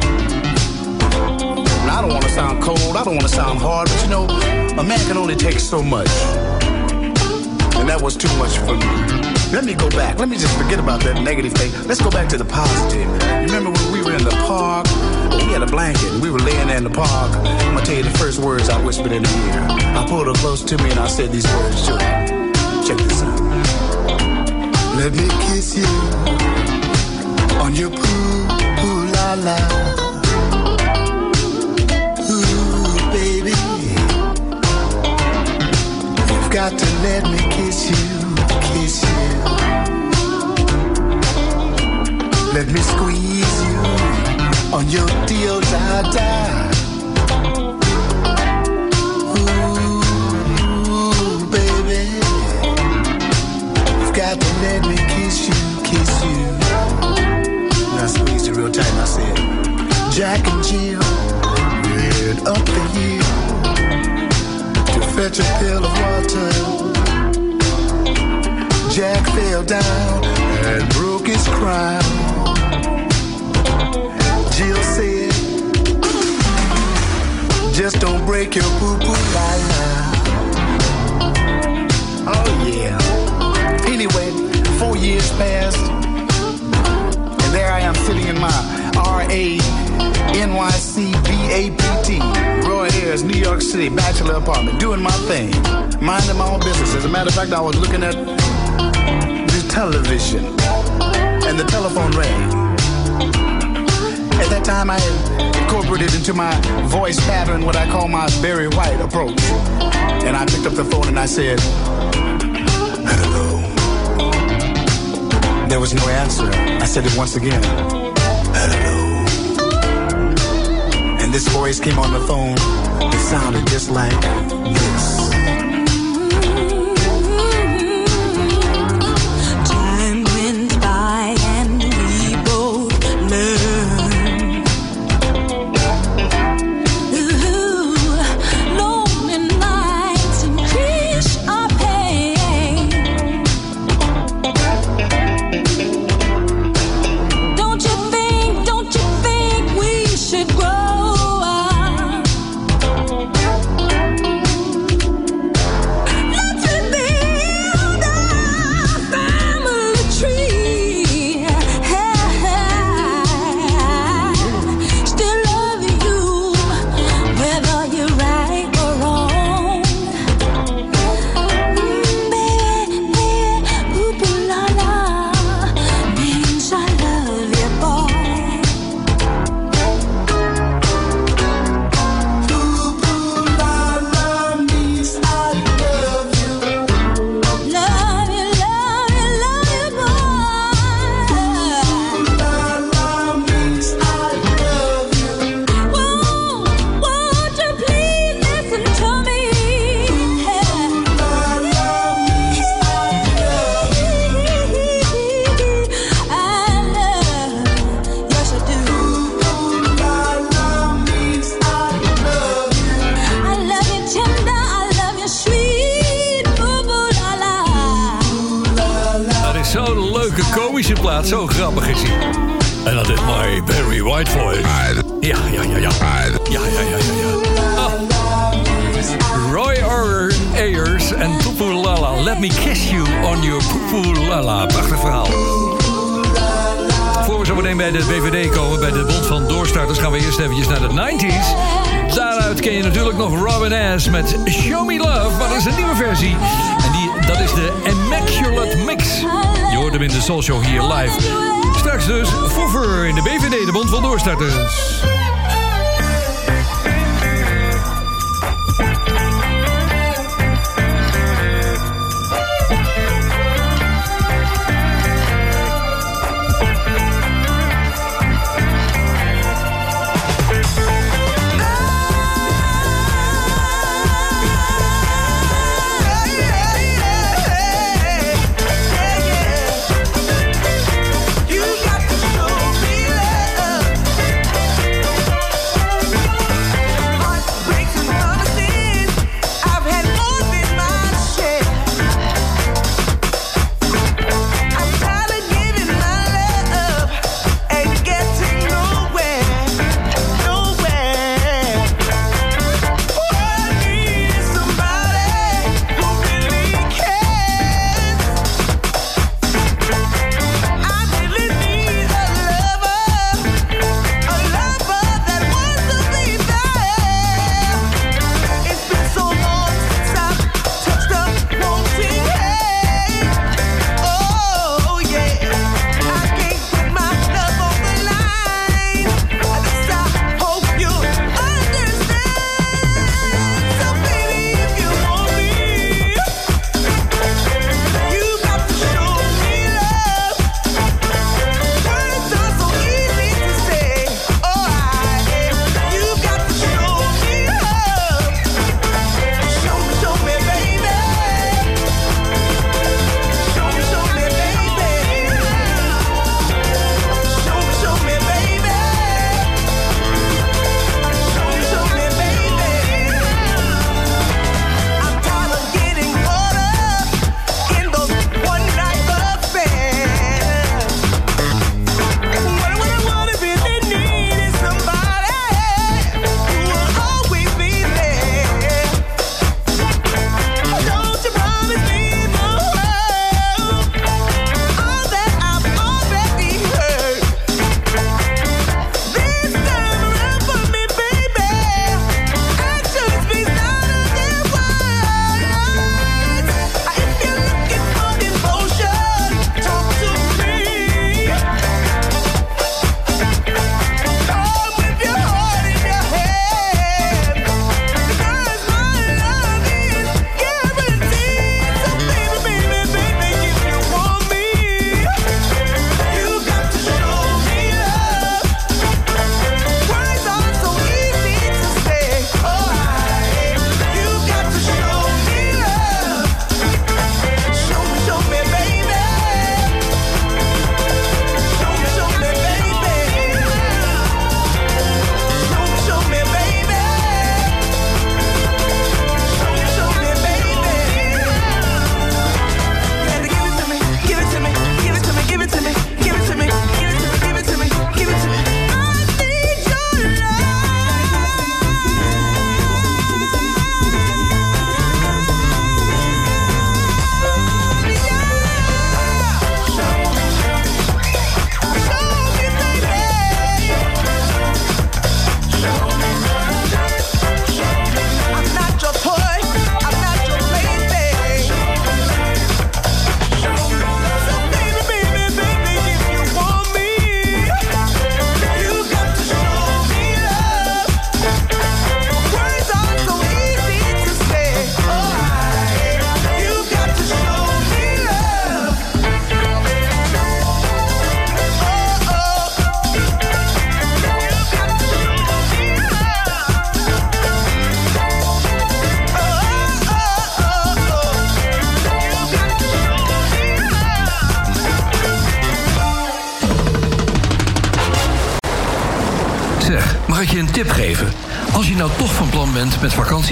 Speaker 11: I don't wanna sound cold, I don't wanna sound hard, but you know, a man can only take so much. And that was too much for me. Let me go back. Let me just forget about that negative thing. Let's go back to the positive. Remember when we were in the park? We had a blanket we were laying there in the park. I'm gonna tell you the first words I whispered in her ear. I pulled her close to me and I said these words to her. Check this out. Let me kiss you on your poo poo la la. Ooh, baby. You've got to let me kiss you, Let me squeeze you on your deal da da. Ooh, baby. You've got to let me kiss you, kiss you. And I squeezed it real tight I said, Jack and Jill, rid up the hill to fetch a pail of water. Jack fell down and broke his crown. Jill said, just don't
Speaker 8: break your poo poo la. Oh yeah. Anyway, four years passed, and there I am sitting in my R A N Y C B A P T, Roy Ayers, New York City, bachelor apartment, doing my thing, minding my own business. As a matter of fact, I was looking at the television, and the telephone rang. At that time, I incorporated into my voice pattern what I call my Barry White approach. And I picked up the phone and I said, hello. There was no answer. I said it once again, hello. And this voice came on the phone. It sounded just like this.
Speaker 2: Natuurlijk nog Robin S. met Show Me Love. Maar er is een nieuwe versie. En die, dat is de Immaculate Mix. Je hoort hem in de Soul Show hier live. Straks dus Foever in de BVD, de Bond van Doorstarters.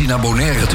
Speaker 2: Met vakantie naar Bonaire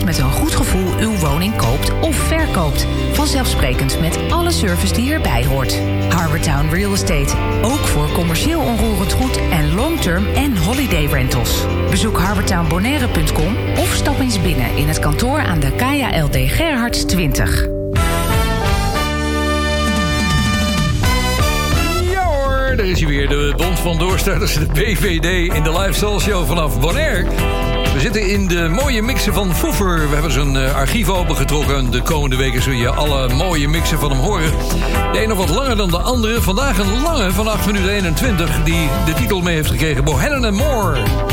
Speaker 4: met een goed gevoel uw woning koopt of verkoopt. Vanzelfsprekend met alle service die erbij hoort. Harbortown Real Estate. Ook voor commercieel onroerend goed en long-term en holiday rentals. Bezoek harbortownbonaire.com of stap eens binnen in het kantoor aan de KJLD Gerhards 20.
Speaker 2: Ja hoor, daar is hij weer. De Bond van Doorstarters, de BVD in de Live Soul Show vanaf Bonaire. We zitten in de mooie mixen van Foever. We hebben zijn uh, archief opengetrokken. De komende weken zul je alle mooie mixen van hem horen. De een nog wat langer dan de andere. Vandaag een lange van 8 minuten 21... die de titel mee heeft gekregen. Bohannon and More.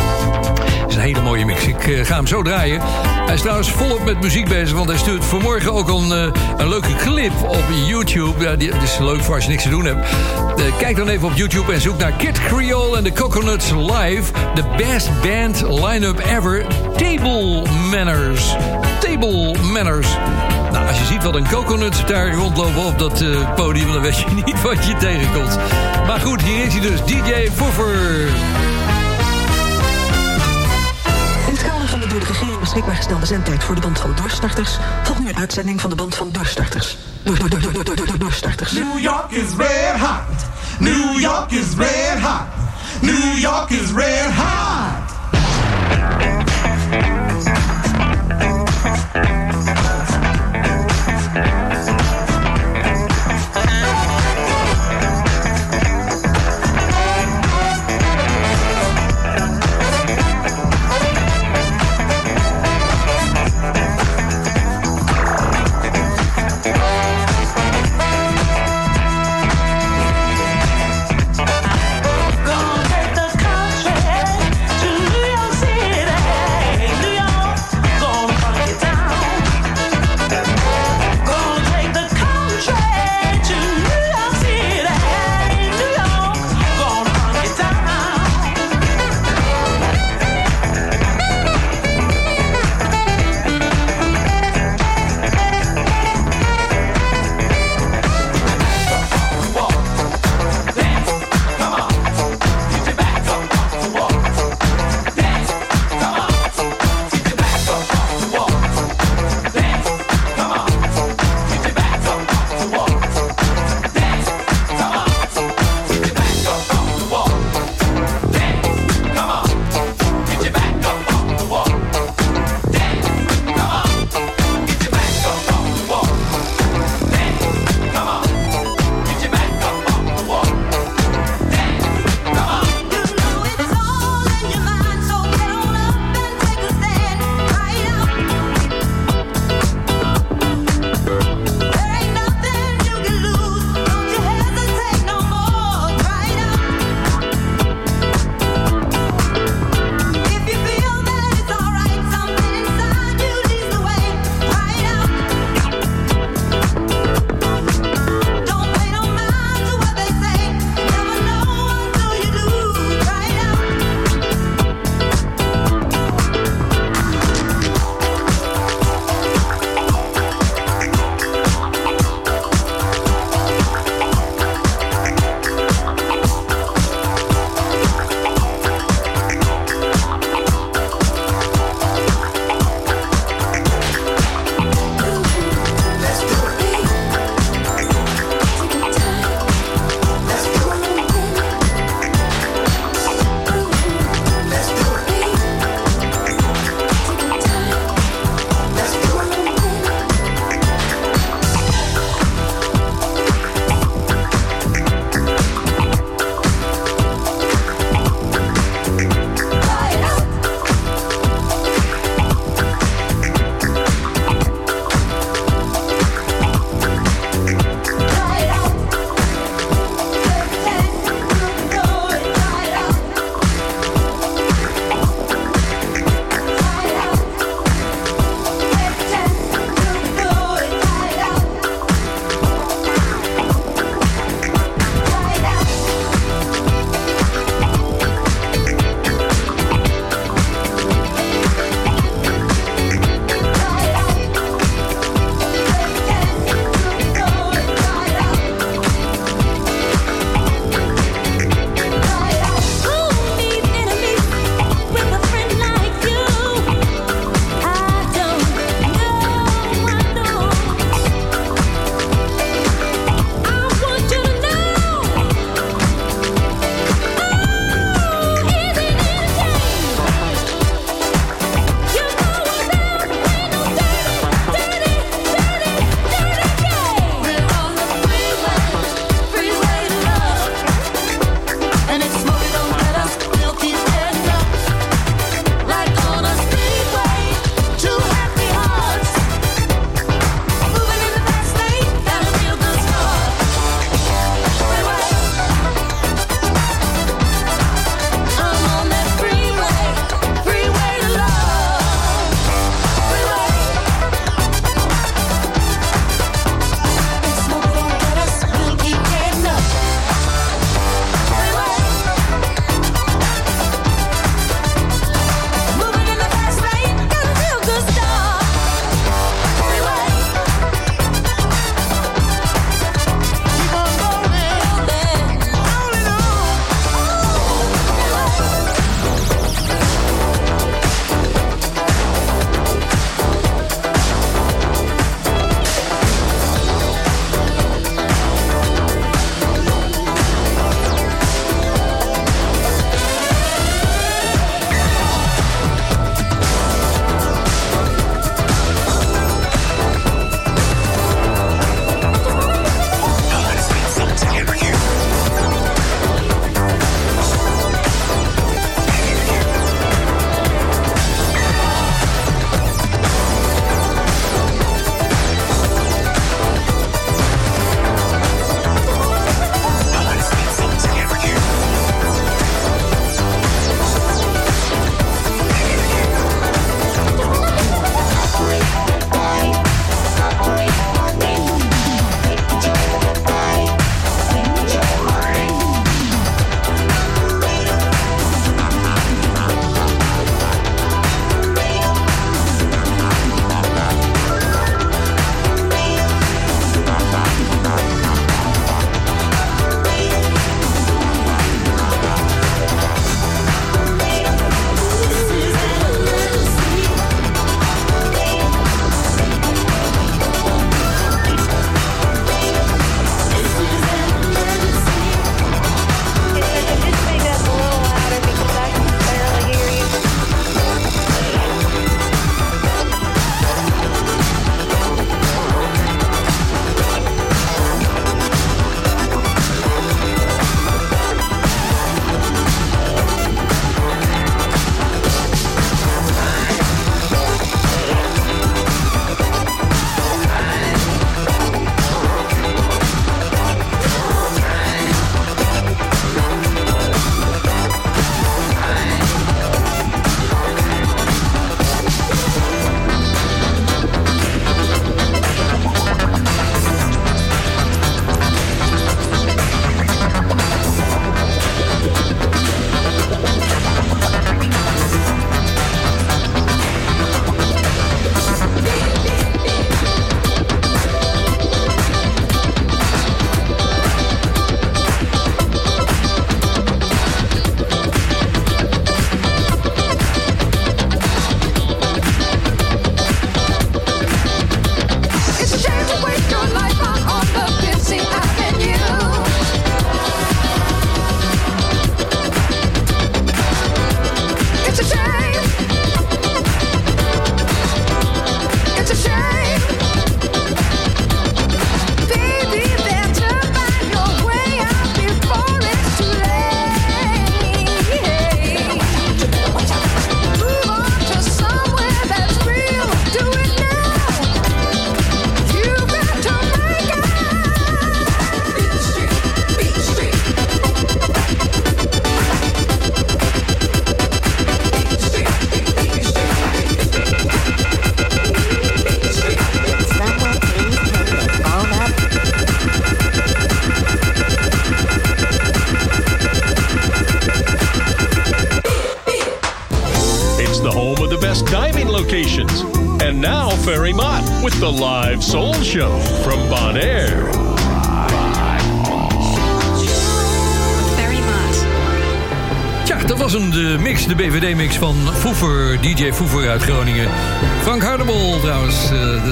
Speaker 2: Is een hele mooie mix. Ik uh, ga hem zo draaien. Hij is trouwens volop met muziek bezig... want hij stuurt vanmorgen ook een, uh, een leuke clip op YouTube. Ja, is leuk voor als je niks te doen hebt. Uh, kijk dan even op YouTube en zoek naar Kid Creole en de Coconuts Live. The best band line-up ever. Table Manners. Table Manners. Nou, als je ziet wat een coconut daar rondlopen op dat podium... dan weet je niet wat je tegenkomt. Maar goed, hier is hij dus. DJ Foffer.
Speaker 12: Door de regering beschikbaar gestelde zendtijd voor de band van doorstarters... volgt nu een uitzending van de band van doorstarters. Door, door, door, door, door, door, door, doorstarters.
Speaker 13: New York is red hot. New York is red hot. New York is red hot.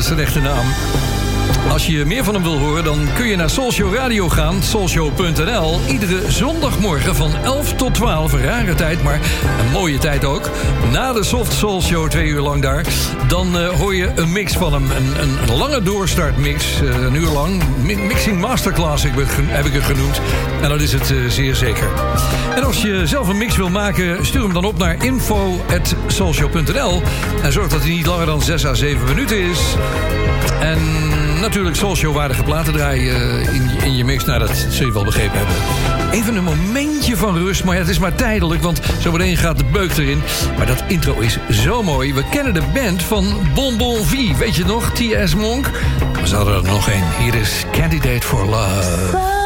Speaker 2: Zijn echte naam. Als je meer van hem wil horen, dan kun je naar Soulshow Radio gaan, soulshow.nl. Iedere zondagmorgen van 11 tot 12, een rare tijd, maar een mooie tijd ook. Na de Soft Soul Show, twee uur lang daar, dan eh, hoor je een mix van hem. Een, een, lange doorstartmix, eh, een uur lang. Mi- Mixing Masterclass heb ik het genoemd. En dat is het eh, zeer zeker. En als je zelf een mix wil maken, stuur hem dan op naar info.soulshow.nl. En zorg dat hij niet langer dan 6 à 7 minuten is. En natuurlijk Soulshow-waardige platen draaien eh, in, in je mix. Nou, dat zul je wel begrepen hebben. Even een momentje van rust, maar ja, het is maar tijdelijk... want zo meteen gaat de beuk erin. Maar dat intro is zo mooi. We kennen de band van Bon Bon Vie. Weet je nog, T.S. Monk? We zouden er nog een. Hier is Candidate for Love.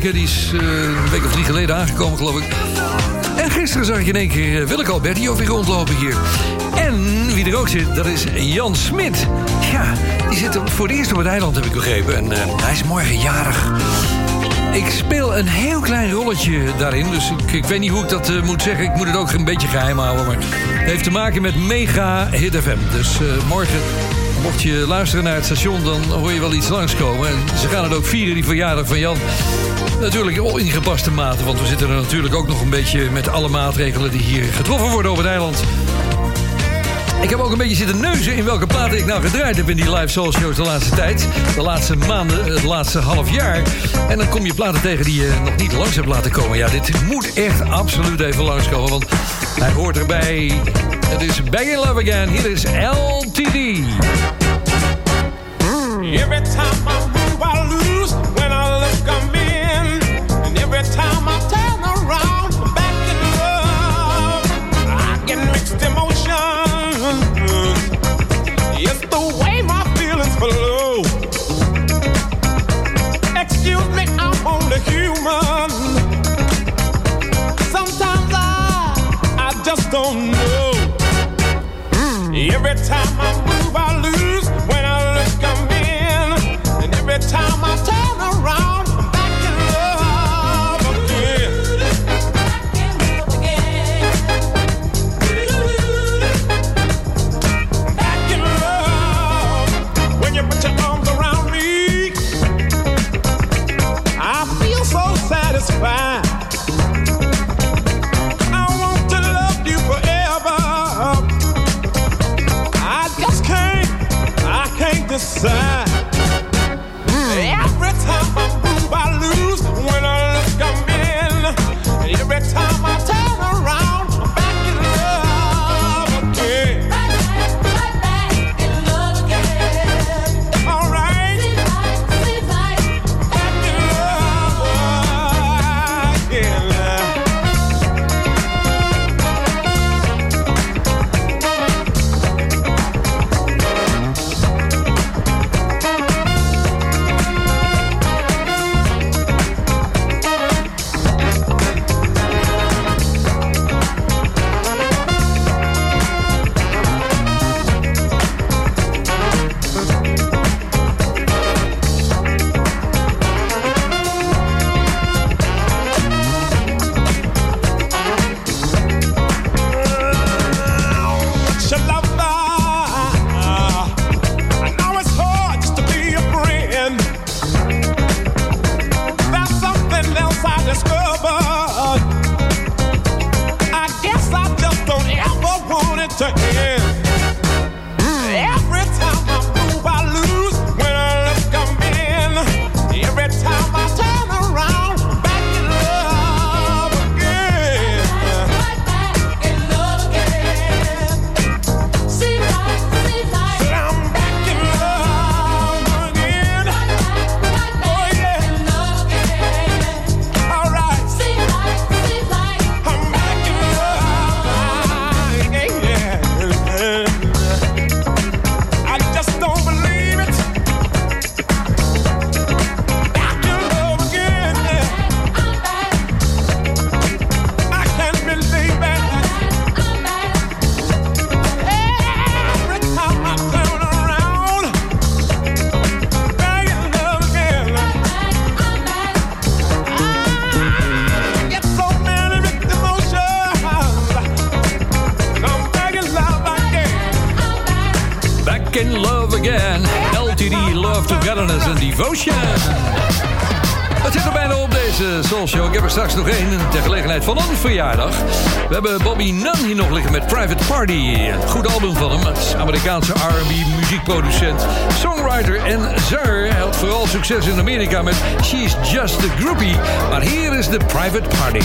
Speaker 2: Die is eh, een week of drie geleden aangekomen, geloof ik. En gisteren zag ik in één keer eh, Willeke Alberti weer rondlopen hier. En wie er ook zit, dat is Jan Smit. Ja, die zit voor het eerst op het eiland, heb ik begrepen. En eh, hij is morgen jarig. Ik speel een heel klein rolletje daarin. Dus ik, ik weet niet hoe ik dat moet zeggen. Ik moet het ook een beetje geheim houden. Maar het heeft te maken met Mega Hit FM. Dus morgen, mocht je luisteren naar het station... dan hoor je wel iets langskomen. En ze gaan het ook vieren, die verjaardag van Jan. Natuurlijk in gepaste mate. Want we zitten er natuurlijk ook nog een beetje... met alle maatregelen die hier getroffen worden op het eiland. Ik heb ook een beetje zitten neuzen in welke platen ik nou gedraaid heb in die live soul shows de laatste tijd. De laatste maanden, het laatste half jaar. En dan kom je platen tegen die je nog niet langs hebt laten komen. Ja, dit moet echt absoluut even langskomen, want hij hoort erbij. Het is Back in Love Again. Hier is LTD.
Speaker 13: Every time
Speaker 2: Een goed album van hem. Amerikaanse R&B muziekproducent, songwriter en zanger. Hij had vooral succes in Amerika met She's Just a Groupie. Maar hier is de Private Party.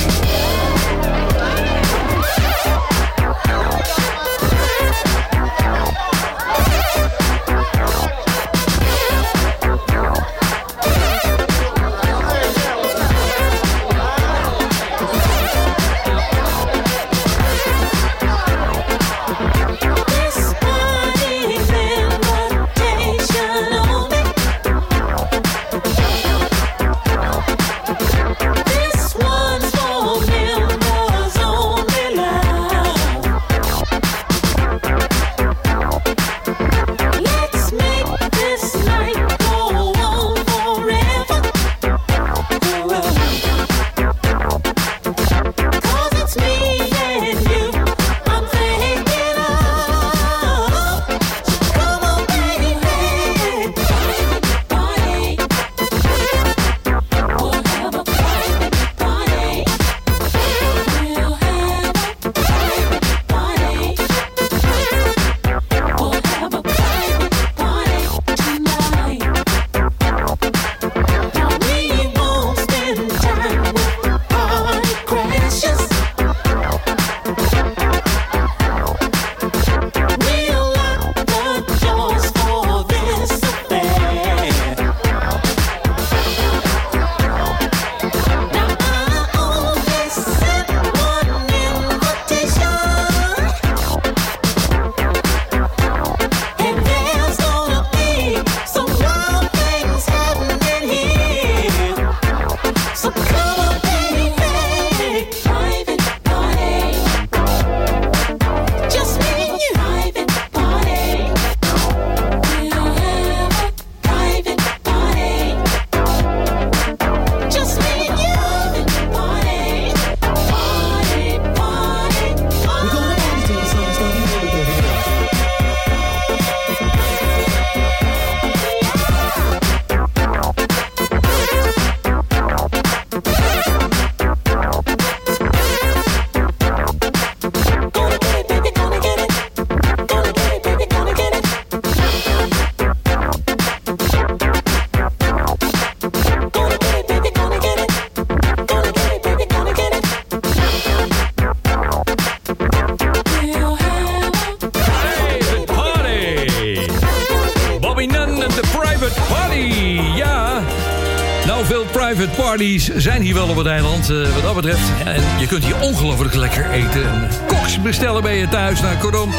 Speaker 2: Zijn hier wel op het eiland, eh, wat dat betreft. En je kunt hier ongelooflijk lekker eten. En koks bestellen bij je thuis. Nou, kortom,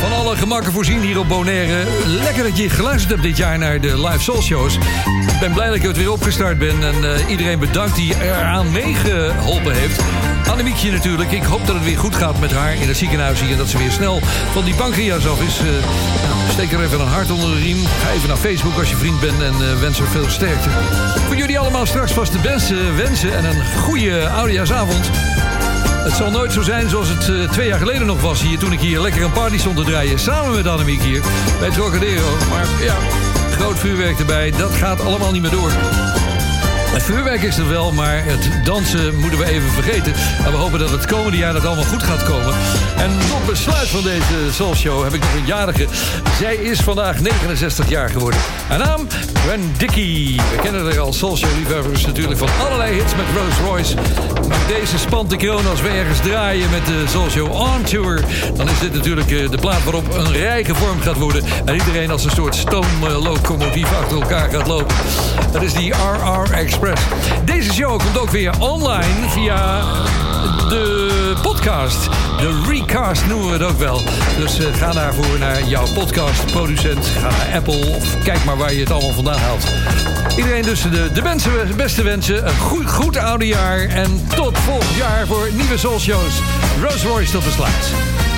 Speaker 2: van alle gemakken voorzien hier op Bonaire. Lekker dat je geluisterd hebt dit jaar naar de live soul shows. Ik ben blij dat ik het weer opgestart ben. En eh, iedereen bedankt die eraan meegeholpen heeft. Annemiekje natuurlijk. Ik hoop dat het weer goed gaat met haar in het ziekenhuis hier. En dat ze weer snel van die pancreas af is. Nou, steek er even een hart onder de riem. Ga even naar Facebook als je vriend bent. En eh, wens er veel sterkte. Voor jullie allemaal straks vast de beste wensen. En een goede oudejaarsavond. Het zal nooit zo zijn zoals het eh, twee jaar geleden nog was hier... toen ik hier lekker een party stond te draaien. Samen met Annemiek hier bij Trocadero. Maar ja, groot vuurwerk erbij. Dat gaat allemaal niet meer door. Vuurwerk is er wel, maar het dansen moeten we even vergeten. En we hopen dat het komende jaar dat allemaal goed gaat komen. En tot besluit van deze Soul Show heb ik nog een jarige. Zij is vandaag 69 jaar geworden. Haar naam? Gwen Dickey. We kennen haar als Soul Show liefhebbers natuurlijk van allerlei hits met Rolls Royce. Maar deze spant de als we ergens draaien met de Soul Show On Tour. Dan is dit natuurlijk eh, de plaat waarop een rij gevormd gaat worden. En iedereen als een soort stoomlocomotief achter elkaar gaat lopen. Dat is die RR Express. Deze show komt ook weer online via de podcast. De recast noemen we het ook wel. Dus eh, ga daarvoor naar jouw podcastproducent. Ga naar Apple of kijk maar waar je het allemaal vandaan haalt. Iedereen dus de, de beste wensen. Een goed, goed oude jaar. En tot volgend jaar voor nieuwe Soul Shows. Rose Royce tot besluit.